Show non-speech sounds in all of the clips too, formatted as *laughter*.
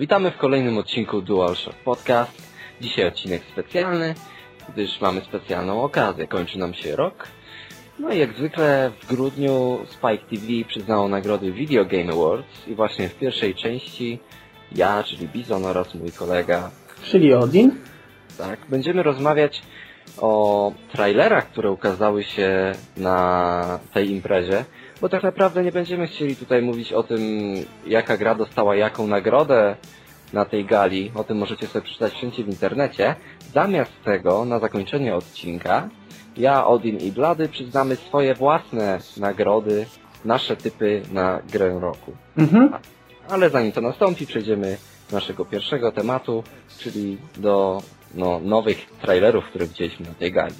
Witamy w kolejnym odcinku DualShock Podcast. Dzisiaj odcinek specjalny, gdyż mamy specjalną okazję. Kończy nam się rok. No i jak zwykle w grudniu Spike TV przyznało nagrody Video Game Awards i właśnie w pierwszej części ja, czyli Bizon oraz mój kolega, Czyli Odin. tak, będziemy rozmawiać o trailerach, które ukazały się na tej imprezie, bo tak naprawdę nie będziemy chcieli tutaj mówić o tym, jaka gra dostała jaką nagrodę na tej gali, o tym możecie sobie przeczytać wszędzie w internecie. Zamiast tego, na zakończenie odcinka, ja, Odin i Blady przyznamy swoje własne nagrody, nasze typy na grę roku. Mhm. Ale zanim to nastąpi, przejdziemy do naszego pierwszego tematu, czyli do no, nowych trailerów, które widzieliśmy na tej gali.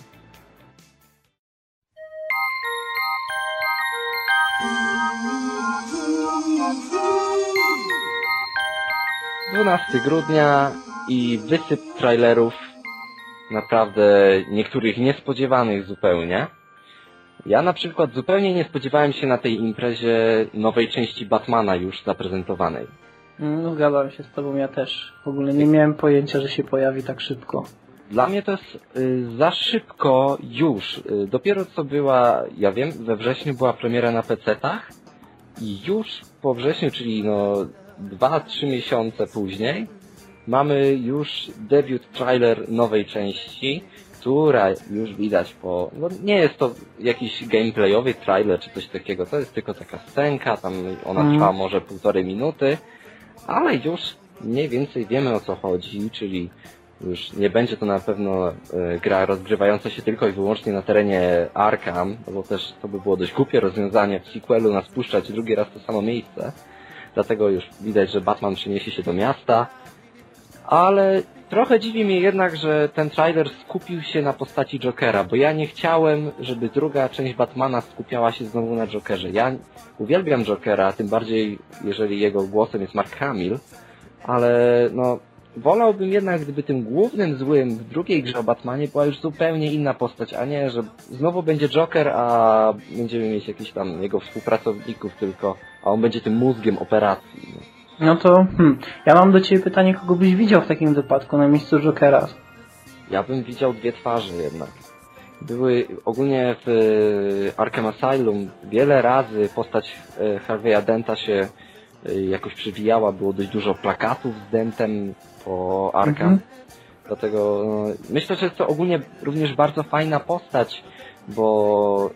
12 grudnia i wysyp trailerów naprawdę niektórych niespodziewanych zupełnie. Ja na przykład zupełnie nie spodziewałem się na tej imprezie nowej części Batmana już zaprezentowanej. No zgadzam się z tobą, ja też. W ogóle nie miałem pojęcia, że się pojawi tak szybko. Dla mnie to jest y, za szybko już. Y, dopiero co była, ja wiem, we wrześniu była premiera na PC-tach i już po wrześniu, czyli no 2-3 miesiące później, mamy już debiut trailer nowej części, która już widać po... No nie jest to jakiś gameplayowy trailer czy coś takiego, to jest tylko taka scenka, tam ona Mhm. trwa może półtorej minuty, ale już mniej więcej wiemy o co chodzi, czyli już nie będzie to na pewno e, gra rozgrywająca się tylko i wyłącznie na terenie Arkham, bo też to by było dość głupie rozwiązanie w sequelu nas puszczać drugi raz to samo miejsce. Dlatego już widać, że Batman przeniesie się do miasta. Ale trochę dziwi mnie jednak, że ten trailer skupił się na postaci Jokera, bo ja nie chciałem, żeby druga część Batmana skupiała się znowu na Jokerze. Ja uwielbiam Jokera, tym bardziej jeżeli jego głosem jest Mark Hamill, ale no wolałbym jednak, gdyby tym głównym złym w drugiej grze o Batmanie była już zupełnie inna postać, a nie, że znowu będzie Joker, a będziemy mieć jakichś tam jego współpracowników tylko, a on będzie tym mózgiem operacji. No. No to, hmm, ja mam do ciebie pytanie, kogo byś widział w takim wypadku na miejscu Jokera? Ja bym widział dwie twarze jednak. Były ogólnie w e, Arkham Asylum wiele razy postać e, Harvey'a Denta się e, jakoś przewijała, było dość dużo plakatów z Dentem po Arkham. Mhm. Dlatego no, myślę, że jest to ogólnie również bardzo fajna postać, bo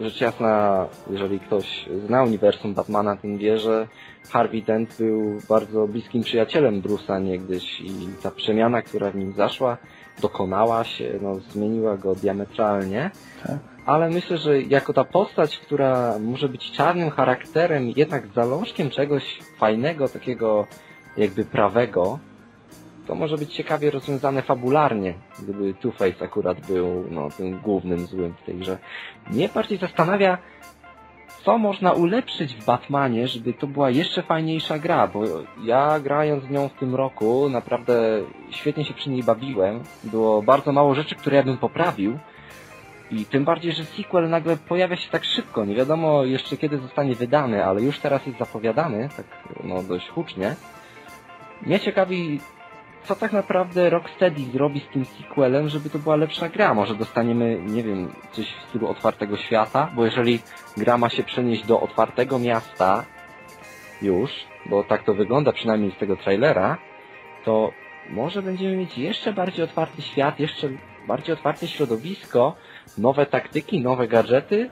rzecz jasna, jeżeli ktoś zna uniwersum Batmana, ten wie, że Harvey Dent był bardzo bliskim przyjacielem Bruce'a niegdyś i ta przemiana, która w nim zaszła, dokonała się, no, zmieniła go diametralnie. Tak. Ale myślę, że jako ta postać, która może być czarnym charakterem, jednak zalążkiem czegoś fajnego, takiego jakby prawego, to może być ciekawie rozwiązane fabularnie, gdyby Two-Face akurat był no, tym głównym złym w tej grze. Mnie bardziej zastanawia, co można ulepszyć w Batmanie, żeby to była jeszcze fajniejsza gra, bo ja grając w nią w tym roku naprawdę świetnie się przy niej bawiłem. Było bardzo mało rzeczy, które ja bym poprawił. I tym bardziej, że sequel nagle pojawia się tak szybko. Nie wiadomo jeszcze kiedy zostanie wydany, ale już teraz jest zapowiadany, tak no dość hucznie. Mnie ciekawi, co tak naprawdę Rocksteady zrobi z tym sequelem, żeby to była lepsza gra. Może dostaniemy, nie wiem, coś w stylu otwartego świata, bo jeżeli gra ma się przenieść do otwartego miasta już, bo tak to wygląda przynajmniej z tego trailera, to może będziemy mieć jeszcze bardziej otwarty świat, jeszcze bardziej otwarte środowisko, nowe taktyki, nowe gadżety.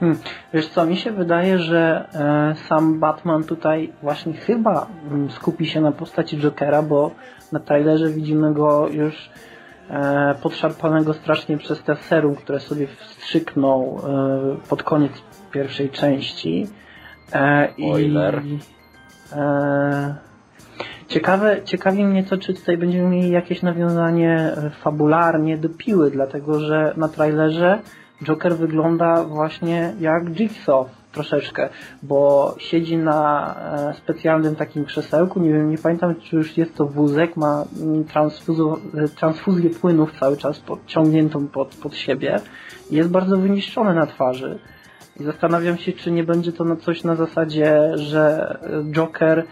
Hmm. Wiesz co, mi się wydaje, że e, sam Batman tutaj właśnie chyba mm, skupi się na postaci Jokera, bo na trailerze widzimy go już e, podszarpanego strasznie przez te serum, które sobie wstrzyknął e, pod koniec pierwszej części. E, Spoiler. I, e, ciekawe, ciekawi mnie to, czy tutaj będziemy mieli jakieś nawiązanie e, fabularnie do piły, dlatego że na trailerze Joker wygląda właśnie jak Jigsaw troszeczkę, bo siedzi na e, specjalnym takim krzesełku, nie wiem, nie pamiętam czy już jest to wózek, ma mm, e, transfuzję płynów cały czas podciągniętą pod, pod siebie i jest bardzo wyniszczony na twarzy. I zastanawiam się, czy nie będzie to coś na zasadzie, że Joker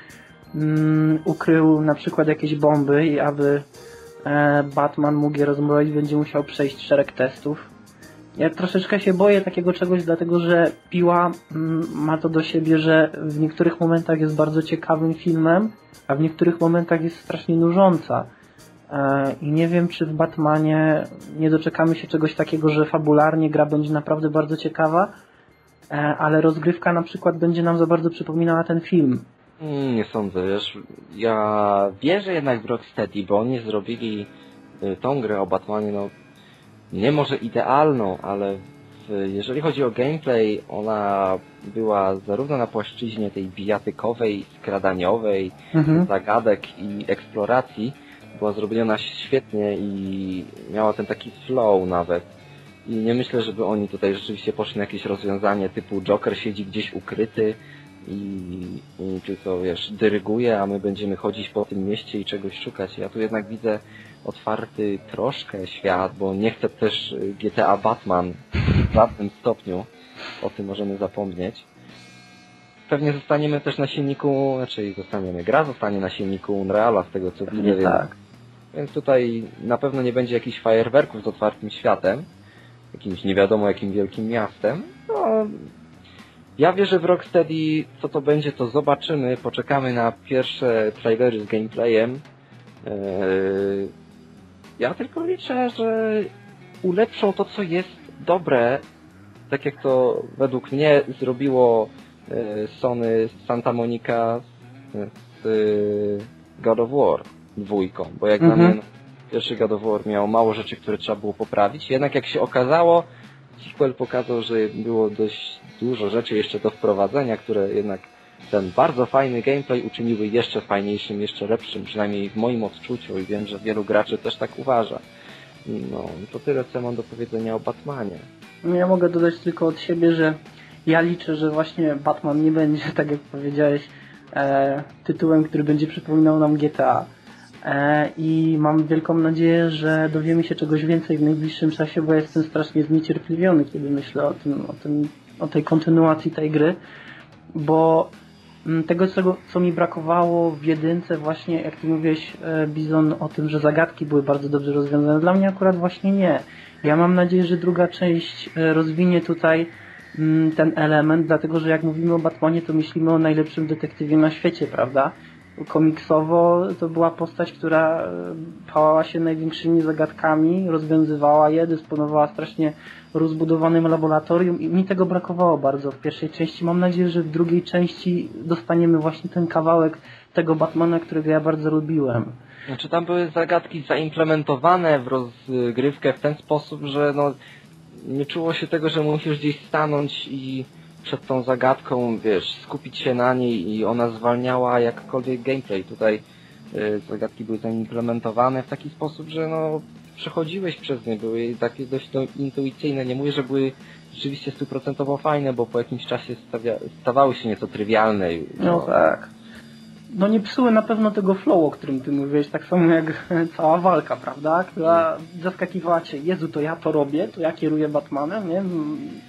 mm, ukrył na przykład jakieś bomby i aby e, Batman mógł je rozbroić, będzie musiał przejść szereg testów. Ja troszeczkę się boję takiego czegoś, dlatego że Piła mm, ma to do siebie, że w niektórych momentach jest bardzo ciekawym filmem, a w niektórych momentach jest strasznie nużąca. E, I nie wiem, czy w Batmanie nie doczekamy się czegoś takiego, że fabularnie gra będzie naprawdę bardzo ciekawa, e, ale rozgrywka na przykład będzie nam za bardzo przypominała ten film. Mm, Nie sądzę, wiesz, ja wierzę jednak w Rocksteady, bo oni zrobili y, tą grę o Batmanie, no nie może idealną, ale w, jeżeli chodzi o gameplay, ona była zarówno na płaszczyźnie tej bijatykowej, skradaniowej, Mhm. zagadek i eksploracji, była zrobiona świetnie i miała ten taki flow nawet. I nie myślę, żeby oni tutaj rzeczywiście poszli na jakieś rozwiązanie typu Joker siedzi gdzieś ukryty i, i tylko wiesz, dyryguje, a my będziemy chodzić po tym mieście i czegoś szukać. Ja tu jednak widzę otwarty troszkę świat, bo nie chcę też y, GTA Batman w żadnym stopniu. O tym możemy zapomnieć. Pewnie zostaniemy też na silniku, znaczy zostaniemy, gra zostanie na silniku Unreala z tego co widzę, Pewnie więc, tak. więc tutaj na pewno nie będzie jakichś fajerwerków z otwartym światem, jakimś nie wiadomo jakim wielkim miastem. No, ja wierzę w Rocksteady, co to będzie, to zobaczymy, poczekamy na pierwsze trailery z gameplayem. Eee, ja tylko liczę, że ulepszą to, co jest dobre, tak jak to według mnie zrobiło e, Sony Santa Monica z e, God of War dwójką, bo jak Mhm. dla mnie no, pierwszy God of War miał mało rzeczy, które trzeba było poprawić, jednak jak się okazało, sequel pokazał, że było dość dużo rzeczy jeszcze do wprowadzenia, które jednak ten bardzo fajny gameplay uczyniły jeszcze fajniejszym, jeszcze lepszym, przynajmniej w moim odczuciu i wiem, że wielu graczy też tak uważa. No, to tyle, co mam do powiedzenia o Batmanie. No Ja mogę dodać tylko od siebie, że ja liczę, że właśnie Batman nie będzie, tak jak powiedziałeś, e, tytułem, który będzie przypominał nam GTA. E, I mam wielką nadzieję, że dowiemy się czegoś więcej w najbliższym czasie, bo jestem strasznie zniecierpliwiony, kiedy myślę o tym, o tym, o tej kontynuacji tej gry, bo tego, co, co mi brakowało w jedynce właśnie, jak ty mówiłeś, e, Bizon, o tym, że zagadki były bardzo dobrze rozwiązane, dla mnie akurat właśnie nie. Ja mam nadzieję, że druga część e, rozwinie tutaj mm, ten element, dlatego że jak mówimy o Batmanie, to myślimy o najlepszym detektywie na świecie, prawda? Komiksowo to była postać, która e, pałała się największymi zagadkami, rozwiązywała je, dysponowała strasznie rozbudowanym laboratorium i mi tego brakowało bardzo w pierwszej części. Mam nadzieję, że w drugiej części dostaniemy właśnie ten kawałek tego Batmana, którego ja bardzo lubiłem. Znaczy tam były zagadki zaimplementowane w rozgrywkę w ten sposób, że no nie czuło się tego, że musisz gdzieś stanąć i przed tą zagadką, wiesz, skupić się na niej i ona zwalniała jakkolwiek gameplay. Tutaj y, zagadki były zaimplementowane w taki sposób, że no przechodziłeś przez nie, były takie dość no, intuicyjne. Nie mówię, że były rzeczywiście stuprocentowo fajne, bo po jakimś czasie stawia, stawały się nieco trywialne. No tak. No nie psuły na pewno tego flow, o którym ty mówiłeś, tak samo jak *laughs* cała walka, prawda? Która zaskakiwała cię, Jezu, to ja to robię, to ja kieruję Batmanem, nie?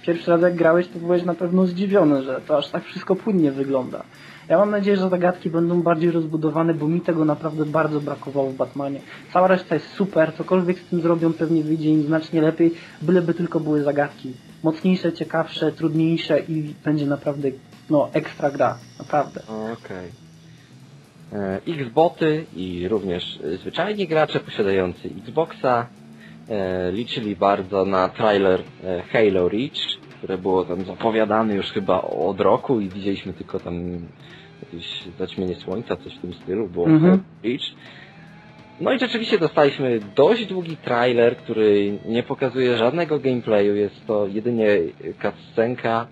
Pierwszy raz jak grałeś, to byłeś na pewno zdziwiony, że to aż tak wszystko płynnie wygląda. Ja mam nadzieję, że zagadki będą bardziej rozbudowane, bo mi tego naprawdę bardzo brakowało w Batmanie. Cała reszta jest super, cokolwiek z tym zrobią pewnie wyjdzie im znacznie lepiej, byleby tylko były zagadki. Mocniejsze, ciekawsze, trudniejsze i będzie naprawdę, no, ekstra gra. Naprawdę. Okej. E, Xboty i również e, zwyczajni gracze posiadający Xboxa e, liczyli bardzo na trailer e, Halo Reach, które było tam zapowiadane już chyba od roku i widzieliśmy tylko tam jakieś zaćmienie słońca, coś w tym stylu, było Mhm. Halo Reach. No i rzeczywiście dostaliśmy dość długi trailer, który nie pokazuje żadnego gameplayu, jest to jedynie cutscenka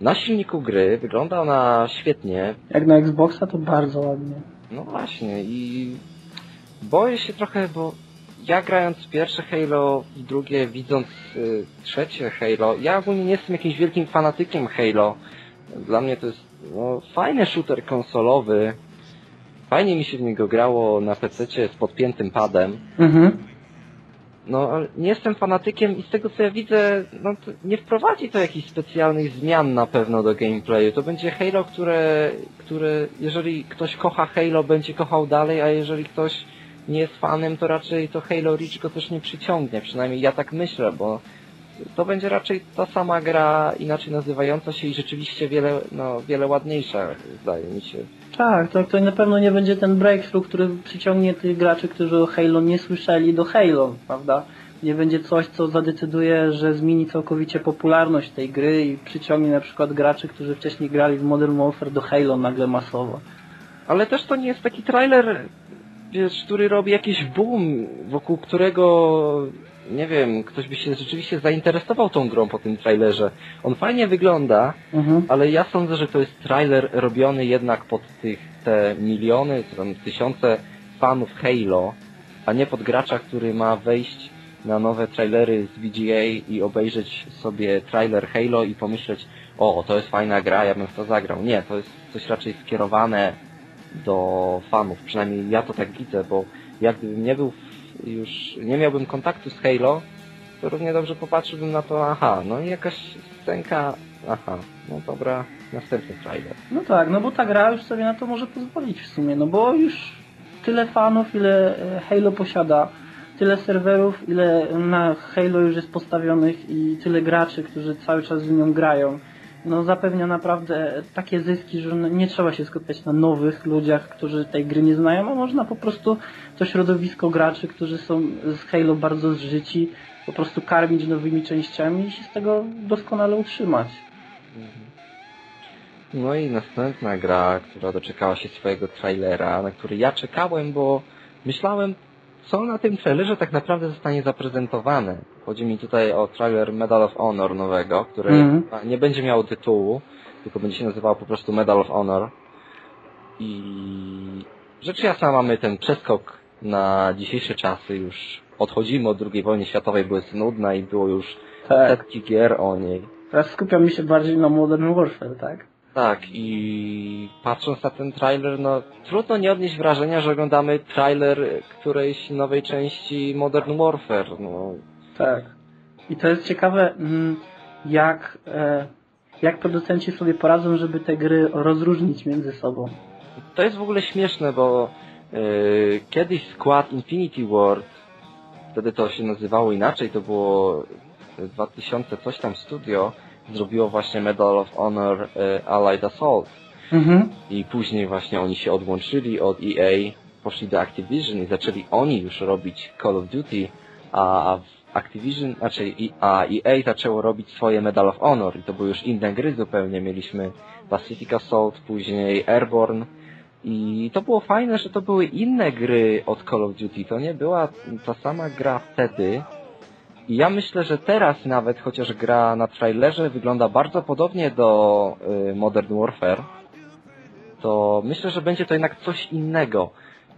na silniku gry, wygląda ona świetnie, Jak na Xboxa to bardzo ładnie. no właśnie i boję się trochę, bo ja grając pierwsze Halo i drugie widząc y, trzecie Halo, ja ogólnie nie jestem jakimś wielkim fanatykiem Halo. Dla mnie to jest no, fajny shooter konsolowy. Fajnie mi się w niego grało na PC z podpiętym padem. Mhm. No, nie jestem fanatykiem i z tego co ja widzę, no nie wprowadzi to jakichś specjalnych zmian na pewno do gameplayu. To będzie Halo, które, które jeżeli ktoś kocha Halo, będzie kochał dalej, a jeżeli ktoś nie jest fanem, to raczej to Halo Reach go też nie przyciągnie. Przynajmniej ja tak myślę, bo to będzie raczej ta sama gra, inaczej nazywająca się i rzeczywiście wiele, no, wiele ładniejsza, zdaje mi się. Tak, to, to na pewno nie będzie ten breakthrough, który przyciągnie tych graczy, którzy o Halo nie słyszeli do Halo, prawda? Nie będzie coś, co zadecyduje, że zmieni całkowicie popularność tej gry i przyciągnie na przykład graczy, którzy wcześniej grali w Modern Warfare do Halo nagle masowo. Ale też to nie jest taki trailer, wiesz, który robi jakiś boom, wokół którego, nie wiem, ktoś by się rzeczywiście zainteresował tą grą po tym trailerze. On fajnie wygląda, Mhm. ale ja sądzę, że to jest trailer robiony jednak pod tych te miliony, czy tam tysiące fanów Halo, a nie pod gracza, który ma wejść na nowe trailery z VGA i obejrzeć sobie trailer Halo i pomyśleć, o, to jest fajna gra, ja bym w to zagrał. Nie, to jest coś raczej skierowane do fanów, przynajmniej ja to tak widzę, bo jak gdybym nie był już, nie miałbym kontaktu z Halo, to równie dobrze popatrzyłbym na to, aha, no i jakaś scenka, aha, no dobra, następny trailer. No tak, no bo ta gra już sobie na to może pozwolić w sumie, no bo już tyle fanów, ile e, Halo posiada, tyle serwerów, ile na Halo już jest postawionych i tyle graczy, którzy cały czas w nią grają. No zapewnia naprawdę takie zyski, że no nie trzeba się skupiać na nowych ludziach, którzy tej gry nie znają, a można po prostu to środowisko graczy, którzy są z Halo bardzo zżyci, po prostu karmić nowymi częściami i się z tego doskonale utrzymać. No i następna gra, która doczekała się swojego trailera, na który ja czekałem, bo myślałem, co na tym trailerze tak naprawdę zostanie zaprezentowane. Chodzi mi tutaj o trailer Medal of Honor nowego, który Mhm. nie będzie miało tytułu, tylko będzie się nazywało po prostu Medal of Honor. I rzecz jasna mamy ten przeskok na dzisiejsze czasy, już odchodzimy od II wojny światowej, bo jest nudna i było już Tak. setki gier o niej. Teraz skupiamy się bardziej na Modern Warfare, tak? Tak, i patrząc na ten trailer, no trudno nie odnieść wrażenia, że oglądamy trailer którejś nowej części Modern Warfare. No, Tak. I to jest ciekawe, mm, jak, e, jak producenci sobie poradzą, żeby te gry rozróżnić między sobą. to jest w ogóle śmieszne, bo yy, kiedyś skład Infinity Ward, wtedy to się nazywało inaczej, to było 2000 coś tam studio, zrobiło właśnie Medal of Honor yy, Allied Assault. Mhm. I później właśnie oni się odłączyli od EA, poszli do Activision i zaczęli oni już robić Call of Duty, a w Activision, znaczy i- a EA zaczęło robić swoje Medal of Honor i to były już inne gry zupełnie. Mieliśmy Pacific Assault, później Airborne i to było fajne, że to były inne gry od Call of Duty. To nie była ta sama gra wtedy. I ja myślę, że teraz nawet, chociaż gra na trailerze wygląda bardzo podobnie do y, Modern Warfare, to myślę, że będzie to jednak coś innego,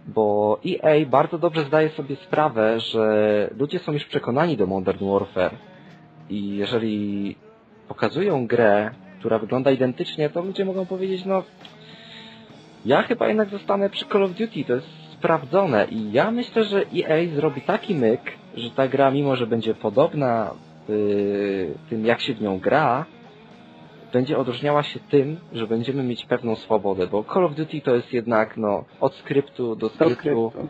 bo EA bardzo dobrze zdaje sobie sprawę, że ludzie są już przekonani do Modern Warfare i jeżeli pokazują grę, która wygląda identycznie, to ludzie mogą powiedzieć, no ja chyba jednak zostanę przy Call of Duty, to jest sprawdzone i ja myślę, że EA zrobi taki myk, że ta gra, mimo że będzie podobna y, tym, jak się w nią gra, będzie odróżniała się tym, że będziemy mieć pewną swobodę, bo Call of Duty to jest jednak no, od skryptu do skryptu, skryptu.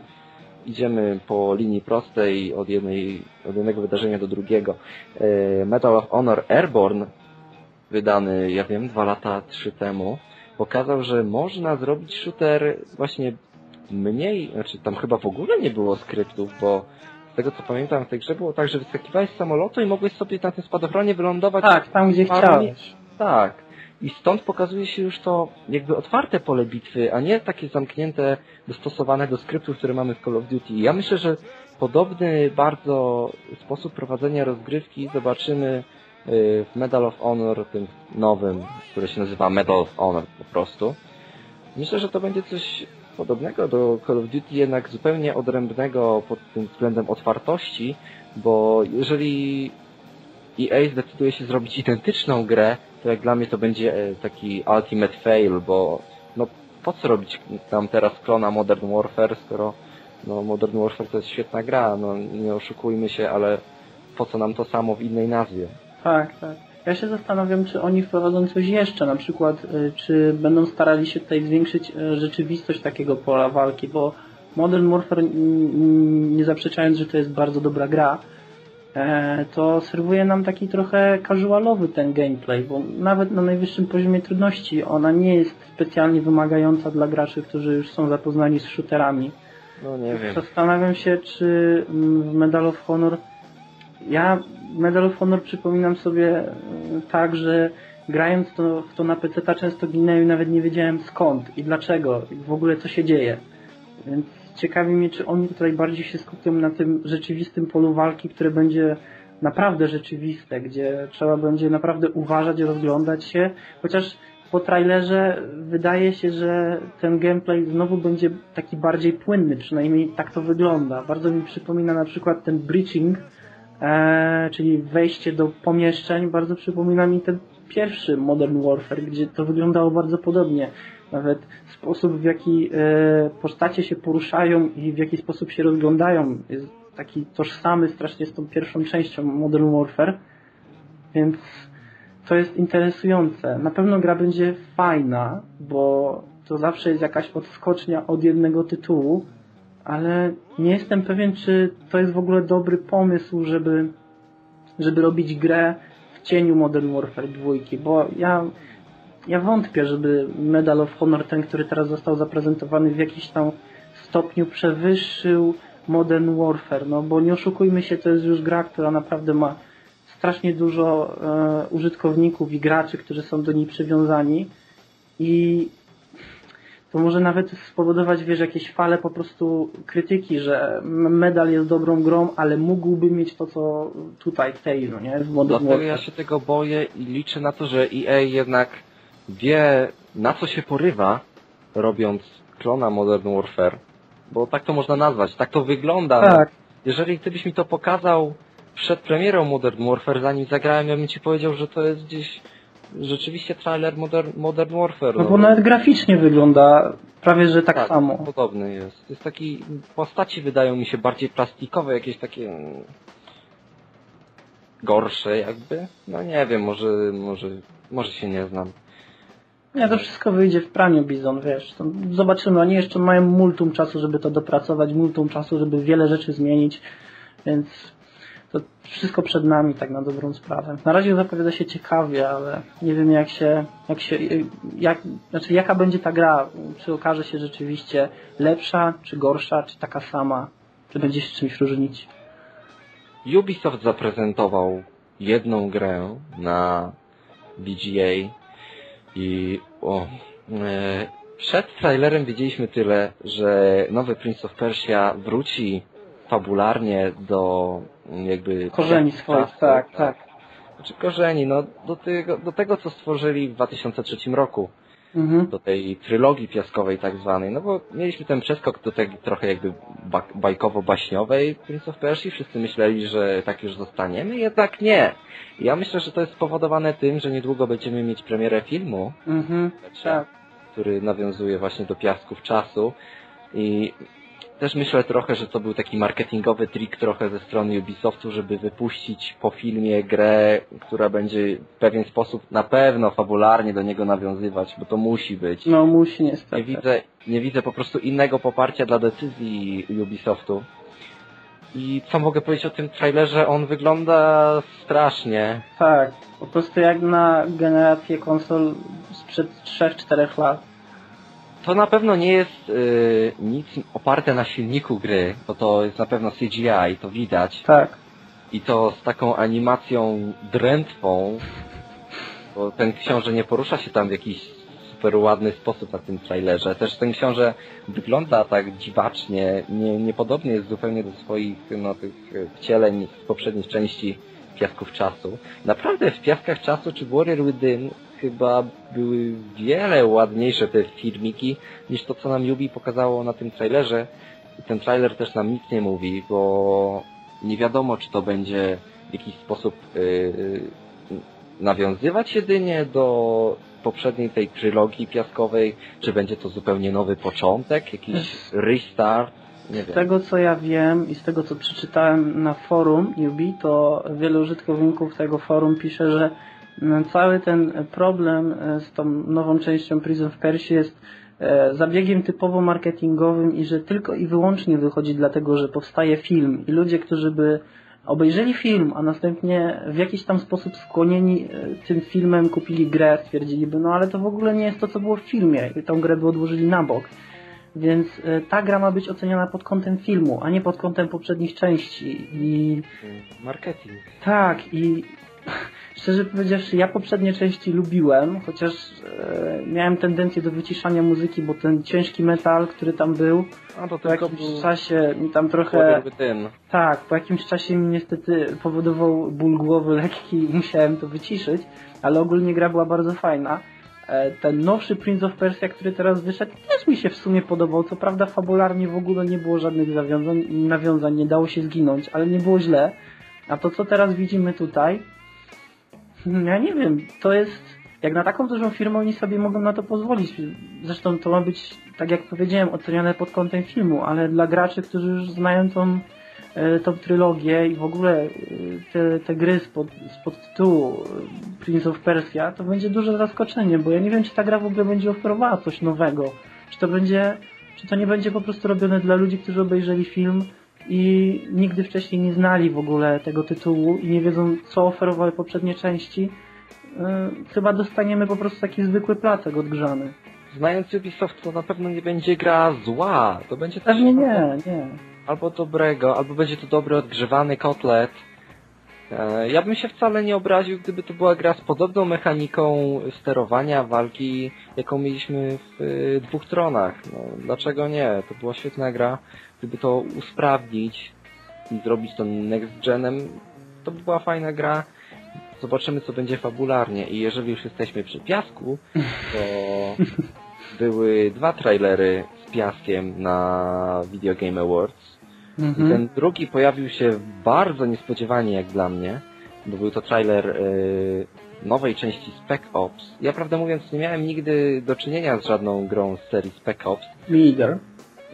idziemy po linii prostej od, jednej, od jednego wydarzenia do drugiego. E, Medal of Honor Airborne, wydany, ja wiem, dwa lata, trzy temu, pokazał, że można zrobić shooter właśnie mniej, znaczy tam chyba w ogóle nie było skryptów, bo z tego co pamiętam w tej grze było tak, że wyskakiwałeś z samolotu i mogłeś sobie na tym spadochronie wylądować Tak, tam gdzie Armii- chciałeś. tak. I stąd pokazuje się już to jakby otwarte pole bitwy, a nie takie zamknięte, dostosowane do skryptów, które mamy w Call of Duty. I ja myślę, że podobny bardzo sposób prowadzenia rozgrywki zobaczymy y, w Medal of Honor, tym nowym, który się nazywa Medal of Honor po prostu. Myślę, że to będzie coś podobnego do Call of Duty, jednak zupełnie odrębnego pod tym względem otwartości, bo jeżeli EA zdecyduje się zrobić identyczną grę, to jak dla mnie to będzie e, taki ultimate fail, bo no po co robić tam teraz klona Modern Warfare, skoro no Modern Warfare to jest świetna gra, no nie oszukujmy się, ale po co nam to samo w innej nazwie? Tak, tak. Ja się zastanawiam, czy oni wprowadzą coś jeszcze, na przykład, y, czy będą starali się tutaj zwiększyć y, rzeczywistość takiego pola walki, bo Modern Warfare, nie zaprzeczając, że to jest bardzo dobra gra, e, to serwuje nam taki trochę casualowy ten gameplay, bo nawet na najwyższym poziomie trudności ona nie jest specjalnie wymagająca dla graczy, którzy już są zapoznani z shooterami. No nie wiem. Zastanawiam się, czy mm, w Medal of Honor. Ja Medal of Honor przypominam sobie e, tak, że grając to, w to na PC często ginęłem i nawet nie wiedziałem skąd i dlaczego i w ogóle co się dzieje. Więc ciekawi mnie, czy oni tutaj bardziej się skupią na tym rzeczywistym polu walki, które będzie naprawdę rzeczywiste, gdzie trzeba będzie naprawdę uważać, rozglądać się, chociaż po trailerze wydaje się, że ten gameplay znowu będzie taki bardziej płynny, przynajmniej tak to wygląda. Bardzo mi przypomina na przykład ten breaching, e, czyli wejście do pomieszczeń, bardzo przypomina mi ten pierwszy Modern Warfare, gdzie to wyglądało bardzo podobnie. Nawet sposób, w jaki e, postacie się poruszają i w jaki sposób się rozglądają jest taki tożsamy strasznie z tą pierwszą częścią Modern Warfare. Więc to jest interesujące. Na pewno gra będzie fajna, bo to zawsze jest jakaś odskocznia od jednego tytułu, ale nie jestem pewien, czy to jest w ogóle dobry pomysł, żeby, żeby robić grę w cieniu Modern Warfare 2, bo ja, ja wątpię, żeby Medal of Honor, ten, który teraz został zaprezentowany w jakiś tam stopniu przewyższył Modern Warfare, no bo nie oszukujmy się, to jest już gra, która naprawdę ma strasznie dużo e, użytkowników i graczy, którzy są do niej przywiązani i to może nawet spowodować, wiesz, jakieś fale po prostu krytyki, że medal jest dobrą grą, ale mógłby mieć to, co tutaj w tej, no nie? W Modern Dlatego ja się tego boję i liczę na to, że EA jednak wie, na co się porywa, robiąc klona Modern Warfare. Bo tak to można nazwać, tak to wygląda. Tak, Jeżeli ty byś mi to pokazał przed premierą Modern Warfare, zanim zagrałem, ja bym ci powiedział, że to jest gdzieś rzeczywiście trailer Modern, Modern Warfare. no bo nawet graficznie wygląda prawie, że tak, tak, samo. podobny jest. Jest taki, postaci wydają mi się bardziej plastikowe, jakieś takie mm, gorsze jakby. No nie wiem, może, może, może się nie znam. Nie, to wszystko wyjdzie w praniu Bizon, wiesz. To zobaczymy, oni jeszcze mają multum czasu, żeby to dopracować, multum czasu, żeby wiele rzeczy zmienić, więc to wszystko przed nami, tak na dobrą sprawę. Na razie zapowiada się ciekawie, ale nie wiem jak się, jak się, jak, znaczy jaka będzie ta gra, czy okaże się rzeczywiście lepsza, czy gorsza, czy taka sama, czy będzie się czymś różnić. Ubisoft zaprezentował jedną grę na VGA i o, e, przed trailerem wiedzieliśmy tyle, że nowy Prince of Persia wróci fabularnie do jakby Korzeni czasu, swoich, tak, tak. Znaczy korzeni, no do tego, do tego co stworzyli w 2003 roku. Mhm. do tej trylogii piaskowej tak zwanej, no bo mieliśmy ten przeskok do tej trochę jakby ba bajkowo-baśniowej Prince of Persia, wszyscy myśleli, że tak już zostaniemy, jednak nie. Ja myślę, że to jest spowodowane tym, że niedługo będziemy mieć premierę filmu, Mhm. Tak. który nawiązuje właśnie do piasków czasu i też myślę trochę, że to był taki marketingowy trik trochę ze strony Ubisoftu, żeby wypuścić po filmie grę, która będzie w pewien sposób na pewno fabularnie do niego nawiązywać, bo to musi być. No musi niestety. Nie widzę, nie widzę po prostu innego poparcia dla decyzji Ubisoftu. I co mogę powiedzieć o tym trailerze? On wygląda strasznie. Tak, po prostu jak na generację konsol sprzed 3-4 lat. To na pewno nie jest y, nic oparte na silniku gry, bo to jest na pewno CGI, to widać. Tak. I to z taką animacją drętwą, bo ten książę nie porusza się tam w jakiś super ładny sposób na tym trailerze. Też ten książę wygląda tak dziwacznie, nie, niepodobnie jest zupełnie do swoich no, tych e, wcieleń z poprzednich części Piasków Czasu. Naprawdę w Piaskach Czasu czy Warrior Within chyba były wiele ładniejsze te filmiki niż to, co nam Yubi pokazało na tym trailerze. Ten trailer też nam nic nie mówi, bo nie wiadomo, czy to będzie w jakiś sposób yy, nawiązywać jedynie do poprzedniej tej trylogii piaskowej, czy będzie to zupełnie nowy początek, jakiś restart. Z tego co ja wiem i z tego co przeczytałem na forum Yubi, to wielu użytkowników tego forum pisze, że cały ten problem e, z tą nową częścią Prison of Persia jest e, zabiegiem typowo marketingowym i że tylko i wyłącznie wychodzi dlatego, że powstaje film i ludzie, którzy by obejrzeli film, a następnie w jakiś tam sposób skłonieni e, tym filmem kupili grę, stwierdziliby, no ale to w ogóle nie jest to, co było w filmie i tą grę by odłożyli na bok. Więc e, ta gra ma być oceniana pod kątem filmu, a nie pod kątem poprzednich części. I Marketing. tak, i szczerze powiedziawszy, ja poprzednie części lubiłem, chociaż e, miałem tendencję do wyciszania muzyki, bo ten ciężki metal, który tam był, A to po jakimś był czasie mi tam trochę... ten. Tak, po jakimś czasie mi niestety powodował ból głowy lekki i musiałem to wyciszyć, ale ogólnie gra była bardzo fajna. E, Ten nowszy Prince of Persia, który teraz wyszedł, też mi się w sumie podobał. Co prawda fabularnie w ogóle nie było żadnych zawiązań, nawiązań, nie dało się zginąć, ale nie było źle. A to co teraz widzimy tutaj, ja nie wiem, to jest... Jak na taką dużą firmę oni sobie mogą na to pozwolić. Zresztą to ma być, tak jak powiedziałem, oceniane pod kątem filmu, ale dla graczy, którzy już znają tą e, tą trylogię i w ogóle e, te, te gry spod, spod tytułu e, Prince of Persia, to będzie duże zaskoczenie, bo ja nie wiem, czy ta gra w ogóle będzie oferowała coś nowego. Czy to będzie, czy to nie będzie po prostu robione dla ludzi, którzy obejrzeli film i nigdy wcześniej nie znali w ogóle tego tytułu i nie wiedzą, co oferowały poprzednie części. E, Chyba dostaniemy po prostu taki zwykły placek odgrzany. Znając Ubisoft, to na pewno nie będzie gra zła. To będzie też Pewnie nie, nie. albo dobrego, albo będzie to dobry odgrzewany kotlet. E, Ja bym się wcale nie obraził, gdyby to była gra z podobną mechaniką sterowania, walki, jaką mieliśmy w y, dwóch tronach. No, dlaczego nie? To była świetna gra. Gdyby to usprawnić i zrobić to next genem, to by była fajna gra. Zobaczymy, co będzie fabularnie. I jeżeli już jesteśmy przy piasku, to *laughs* były dwa trailery z piaskiem na Video Game Awards. Mhm. ten drugi pojawił się bardzo niespodziewanie jak dla mnie, bo był to trailer y, nowej części Spec Ops. Ja prawdę mówiąc nie miałem nigdy do czynienia z żadną grą z serii Spec Ops. Leader.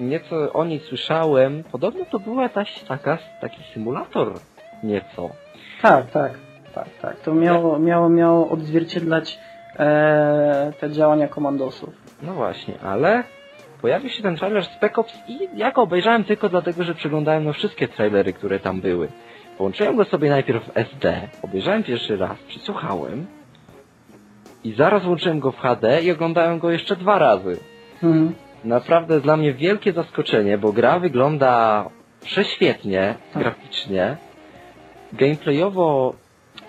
Nieco o niej słyszałem. Podobno to była jakaś taka, taki symulator nieco. Tak, tak, tak, tak. To miało, miało, miało odzwierciedlać e, te działania komandosów. No właśnie, ale pojawił się ten trailer Spec Ops i ja go obejrzałem tylko dlatego, że przeglądałem no wszystkie trailery, które tam były. Połączyłem go sobie najpierw w SD, obejrzałem pierwszy raz, przysłuchałem i zaraz włączyłem go w HD i oglądałem go jeszcze dwa razy. Mhm. Naprawdę dla mnie wielkie zaskoczenie, bo gra wygląda prześwietnie, Tak. graficznie. Gameplayowo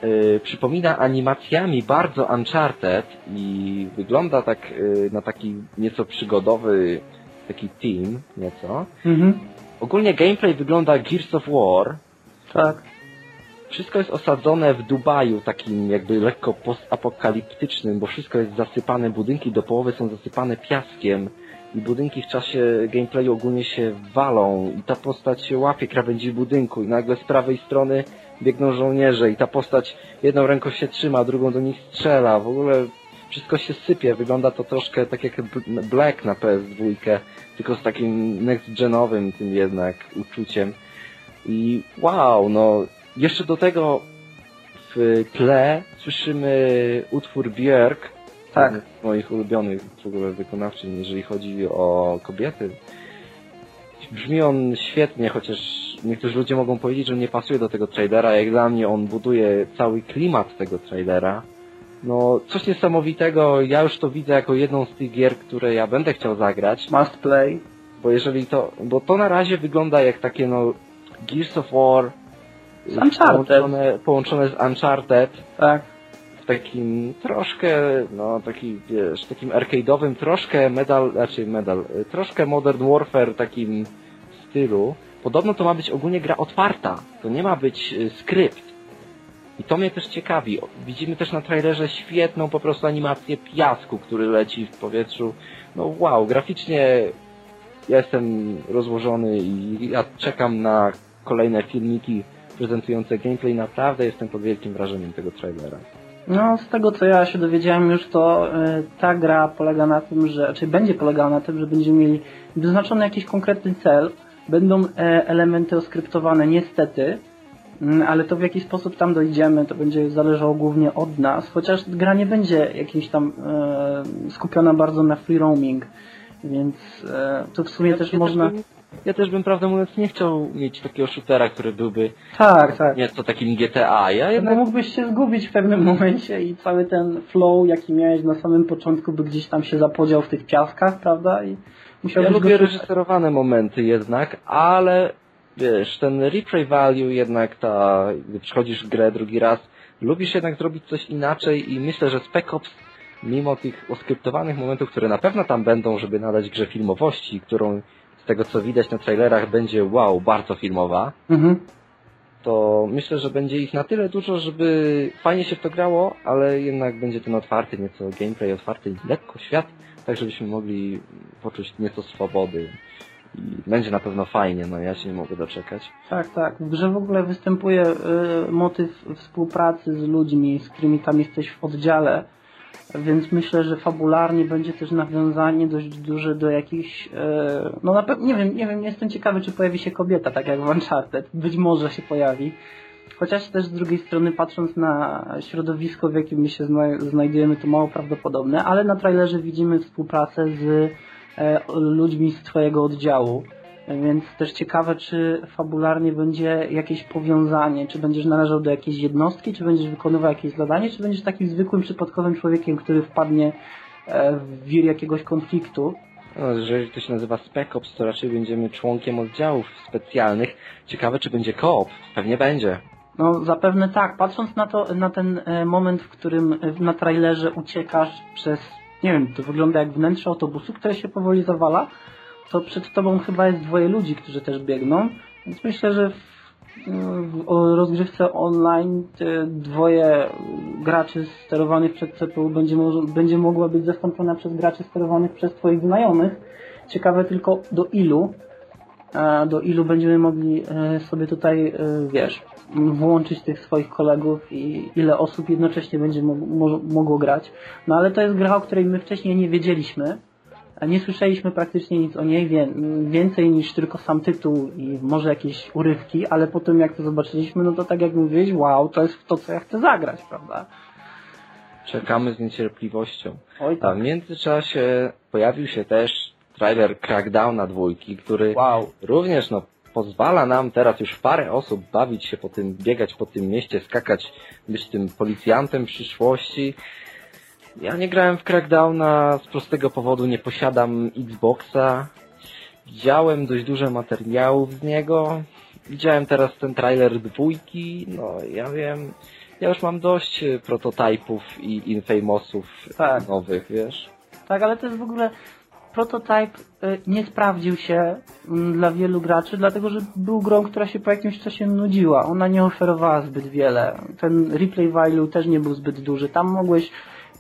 y, przypomina animacjami bardzo Uncharted i wygląda tak y, na taki nieco przygodowy taki team, nieco. Mhm. Ogólnie gameplay wygląda Gears of War. Tak. Wszystko jest osadzone w Dubaju, takim jakby lekko postapokaliptycznym, bo wszystko jest zasypane, budynki do połowy są zasypane piaskiem i budynki w czasie gameplayu ogólnie się walą i ta postać się łapie krawędzi budynku i nagle z prawej strony biegną żołnierze i ta postać jedną ręką się trzyma, drugą do nich strzela, w ogóle wszystko się sypie, wygląda to troszkę tak jak Black na PS2, tylko z takim next-genowym tym jednak uczuciem. I wow, no jeszcze do tego w tle słyszymy utwór Björk, Tak. moich ulubionych w ogóle wykonawczyń, jeżeli chodzi o kobiety. Brzmi on świetnie, chociaż niektórzy ludzie mogą powiedzieć, że nie pasuje do tego trailera, jak dla mnie on buduje cały klimat tego trailera. No, coś niesamowitego, ja już to widzę jako jedną z tych gier, które ja będę chciał zagrać. Must play. Bo jeżeli to, bo to na razie wygląda jak takie no Gears of War Z Uncharted. Połączone, połączone z Uncharted Tak. w takim troszkę, no taki wiesz, takim arcade'owym, troszkę medal, znaczy medal, troszkę Modern Warfare takim stylu. Podobno to ma być ogólnie gra otwarta, to nie ma być y, skrypt. I to mnie też ciekawi. Widzimy też na trailerze świetną po prostu animację piasku, który leci w powietrzu. No wow, graficznie ja jestem rozłożony i ja czekam na kolejne filmiki prezentujące gameplay. Naprawdę jestem pod wielkim wrażeniem tego trailera. No, z tego co ja się dowiedziałem już, to e, ta gra polega na tym, że, czy będzie polegała na tym, że będziemy mieli wyznaczony jakiś konkretny cel Będą e, elementy oskryptowane, niestety, mm, ale to w jaki sposób tam dojdziemy, to będzie zależało głównie od nas, chociaż gra nie będzie jakimś tam e, skupiona bardzo na free roaming, więc e, to w sumie Ja- też ja można... bym, ja też bym, prawdę mówiąc, nie chciał mieć takiego shootera, który byłby Tak, tak. nieco takim GTA. Ja No jednak mógłbyś się zgubić w pewnym momencie i cały ten flow, jaki miałeś na samym początku, by gdzieś tam się zapodział w tych piaskach, prawda? I Ja lubię reżyserowane momenty jednak, ale wiesz, ten replay value jednak ta, gdy przychodzisz w grę drugi raz, lubisz jednak zrobić coś inaczej i myślę, że Spec Ops, mimo tych oskryptowanych momentów, które na pewno tam będą, żeby nadać grze filmowości, którą z tego co widać na trailerach będzie wow, bardzo filmowa, Mhm. to myślę, że będzie ich na tyle dużo, żeby fajnie się w to grało, ale jednak będzie ten otwarty, nieco gameplay otwarty, lekko świat, tak żebyśmy mogli poczuć nieco swobody. I będzie na pewno fajnie, no ja się nie mogę doczekać. Tak, tak. W grze w ogóle występuje y, motyw współpracy z ludźmi, z którymi tam jesteś w oddziale, więc myślę, że fabularnie będzie też nawiązanie dość duże do jakichś, y, no na pewno, nie wiem, nie wiem, jestem ciekawy, czy pojawi się kobieta, tak jak w Uncharted. Być może się pojawi. Chociaż też z drugiej strony, patrząc na środowisko, w jakim my się zna znajdujemy, to mało prawdopodobne, ale na trailerze widzimy współpracę z e, ludźmi z Twojego oddziału. Więc też ciekawe, czy fabularnie będzie jakieś powiązanie, czy będziesz należał do jakiejś jednostki, czy będziesz wykonywał jakieś zadanie, czy będziesz takim zwykłym, przypadkowym człowiekiem, który wpadnie e, w wir jakiegoś konfliktu. No, jeżeli to się nazywa Spec Ops, to raczej będziemy członkiem oddziałów specjalnych. Ciekawe, czy będzie koop. Pewnie będzie. No zapewne tak, patrząc na to, na ten e, moment, w którym e, na trailerze uciekasz przez, nie wiem, to wygląda jak wnętrze autobusu, które się powoli zawala, to przed tobą chyba jest dwoje ludzi, którzy też biegną, więc myślę, że w, rozgrywce online dwoje graczy sterowanych przez CPU będzie, będzie mogła być zastąpiona przez graczy sterowanych przez twoich znajomych. Ciekawe tylko do ilu, a do ilu będziemy mogli e, sobie tutaj, e, wiesz, włączyć tych swoich kolegów i ile osób jednocześnie będzie mo- mo- mogło grać. No ale to jest gra, o której my wcześniej nie wiedzieliśmy. a Nie słyszeliśmy praktycznie nic o niej, wie, więcej niż tylko sam tytuł i może jakieś urywki, ale po tym jak to zobaczyliśmy, no to tak jak mówiłeś, wow, to jest to, co ja chcę zagrać, prawda? Czekamy z niecierpliwością. Oj A tak. w międzyczasie pojawił się też trailer Crackdowna dwójki, który Wow. również no, pozwala nam teraz już parę osób bawić się po tym, biegać po tym mieście, skakać, być tym policjantem przyszłości. Ja nie grałem w Crackdowna z prostego powodu, nie posiadam Xboxa. Widziałem dość dużo materiałów z niego. Widziałem teraz ten trailer dwójki, no ja wiem, ja już mam dość e, prototypów i Infamousów Tak. nowych, wiesz. Tak, ale to jest w ogóle prototyp y, nie sprawdził się mm, dla wielu graczy, dlatego że był grą, która się po jakimś czasie nudziła. Ona nie oferowała zbyt wiele. Ten replay value też nie był zbyt duży. Tam mogłeś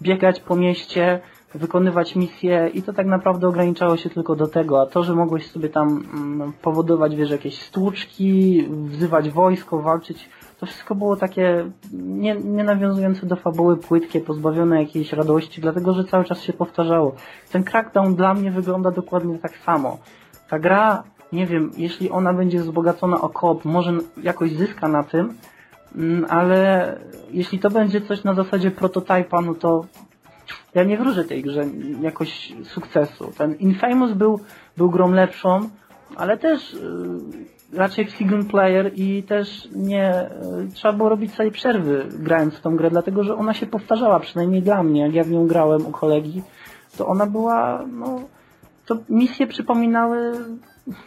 biegać po mieście, wykonywać misje i to tak naprawdę ograniczało się tylko do tego, a to, że mogłeś sobie tam mm, powodować, wiesz, jakieś stłuczki, wzywać wojsko, walczyć, to wszystko było takie nie, nie nawiązujące do fabuły, płytkie, pozbawione jakiejś radości, dlatego że cały czas się powtarzało. Ten Crackdown dla mnie wygląda dokładnie tak samo. Ta gra, nie wiem, jeśli ona będzie wzbogacona o koop, może jakoś zyska na tym, mm, ale jeśli to będzie coś na zasadzie prototypa, no to ja nie wróżę tej grze jakoś sukcesu. Ten Infamous był, był grą lepszą, ale też raczej single player i też nie y, trzeba było robić sobie przerwy grając w tą grę, dlatego że ona się powtarzała, przynajmniej dla mnie, jak ja w nią grałem u kolegi, to ona była, no, to misje przypominały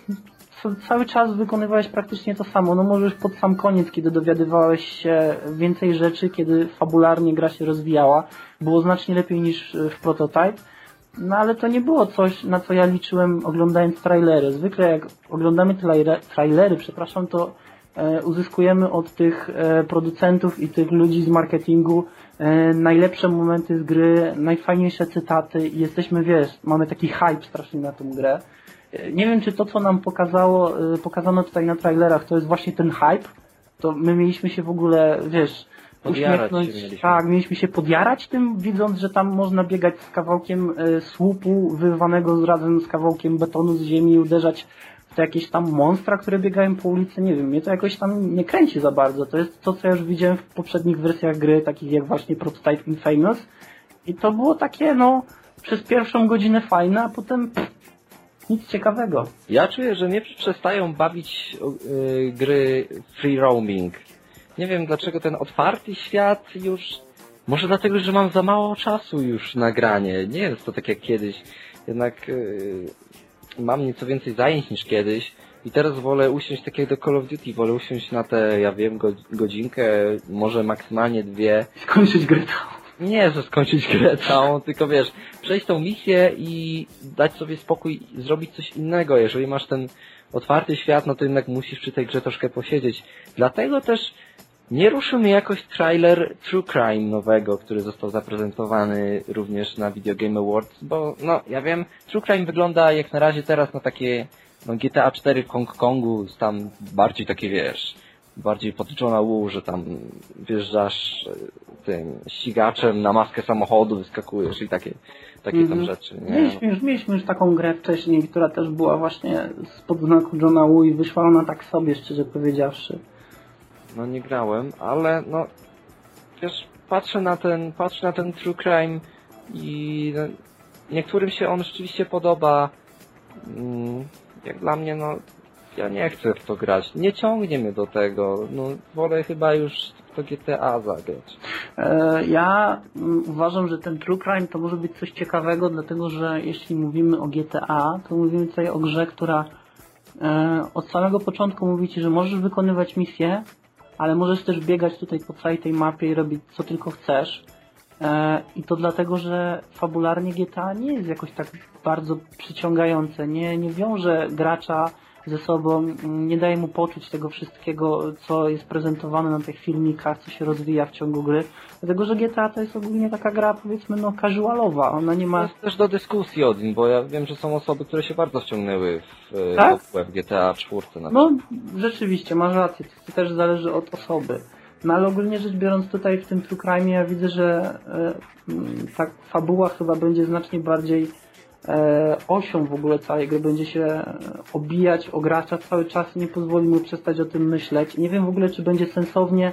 *laughs* cały czas wykonywałeś praktycznie to samo. No możesz pod sam koniec, kiedy dowiadywałeś się więcej rzeczy, kiedy fabularnie gra się rozwijała, było znacznie lepiej niż e, w Prototype. No ale to nie było coś, na co ja liczyłem oglądając trailery. Zwykle jak oglądamy trailery, trailery przepraszam, to e, uzyskujemy od tych e, producentów i tych ludzi z marketingu e, najlepsze momenty z gry, najfajniejsze cytaty i jesteśmy, wiesz, mamy taki hype strasznie na tą grę. E, Nie wiem, czy to, co nam pokazało, e, pokazano tutaj na trailerach, to jest właśnie ten hype. To my mieliśmy się w ogóle, wiesz, Podjarać uśmiechnąć. mieliśmy. Tak, mieliśmy się podjarać tym, widząc, że tam można biegać z kawałkiem e, słupu wyrwanego z razem z kawałkiem betonu z ziemi i uderzać to jakieś tam monstra, które biegają po ulicy, nie wiem, mnie to jakoś tam nie kręci za bardzo. To jest to, co ja już widziałem w poprzednich wersjach gry, takich jak właśnie Prototype Infamous. I to było takie, no, przez pierwszą godzinę fajne, a potem pff, nic ciekawego. Ja czuję, że mnie przestają bawić yy, gry free roaming. Nie wiem dlaczego ten otwarty świat już... Może dlatego, że mam za mało czasu już na granie. Nie jest to tak jak kiedyś. Jednak yy, mam nieco więcej zajęć niż kiedyś. I teraz wolę usiąść tak jak do Call of Duty, wolę usiąść na te, ja wiem, go, godzinkę, może maksymalnie dwie. Skończyć grę całą. Nie, że skończyć grę całą, tylko wiesz, przejść tą misję i dać sobie spokój zrobić coś innego. Jeżeli masz ten otwarty świat, no to jednak musisz przy tej grze troszkę posiedzieć. Dlatego też nie ruszył mnie jakoś trailer True Crime nowego, który został zaprezentowany również na Video Game Awards, bo no, ja wiem, True Crime wygląda jak na razie teraz na takie no, GTA 4 w Hong Kongu, tam bardziej takie wiesz, bardziej pod Johna Woo, że tam wjeżdżasz e, tym ścigaczem na maskę samochodu, wyskakujesz i takie, takie tam Mhm. rzeczy. Nie? Mieliśmy już, mieliśmy już taką grę wcześniej, która też była właśnie spod znaku Johna Woo i wyszła ona tak sobie, szczerze powiedziawszy. No nie grałem, ale no wiesz, patrzę na ten, patrzę na ten True Crime i no, niektórym się on rzeczywiście podoba. Mm, Jak dla mnie, no ja nie chcę w to grać. Nie ciągnie mnie do tego. No wolę chyba już to GTA zagrać. E, Ja mm, uważam, że ten True Crime to może być coś ciekawego, dlatego że jeśli mówimy o GTA, to mówimy tutaj o grze, która e, od samego początku mówi Ci, że możesz wykonywać misje, ale możesz też biegać tutaj po całej tej mapie i robić co tylko chcesz. E, I to dlatego, że fabularnie GTA nie jest jakoś tak bardzo przyciągające, nie, nie wiąże gracza ze sobą, mm, nie daje mu poczuć tego wszystkiego, co jest prezentowane na tych filmikach, co się rozwija w ciągu gry. Dlatego, że GTA to jest ogólnie taka gra, powiedzmy, no casualowa. Ona nie To ma... jest też do dyskusji Odin, bo ja wiem, że są osoby, które się bardzo wciągnęły w, e, Tak? w GTA 4 na No, rzeczywiście, masz rację, to też zależy od osoby. No ale ogólnie rzecz biorąc tutaj w tym True Crime ja widzę, że e, mm, ta fabuła chyba będzie znacznie bardziej e, osią w ogóle całej gry, będzie się e, obijać o gracza cały czas i nie pozwoli mu przestać o tym myśleć. Nie wiem w ogóle, czy będzie sensownie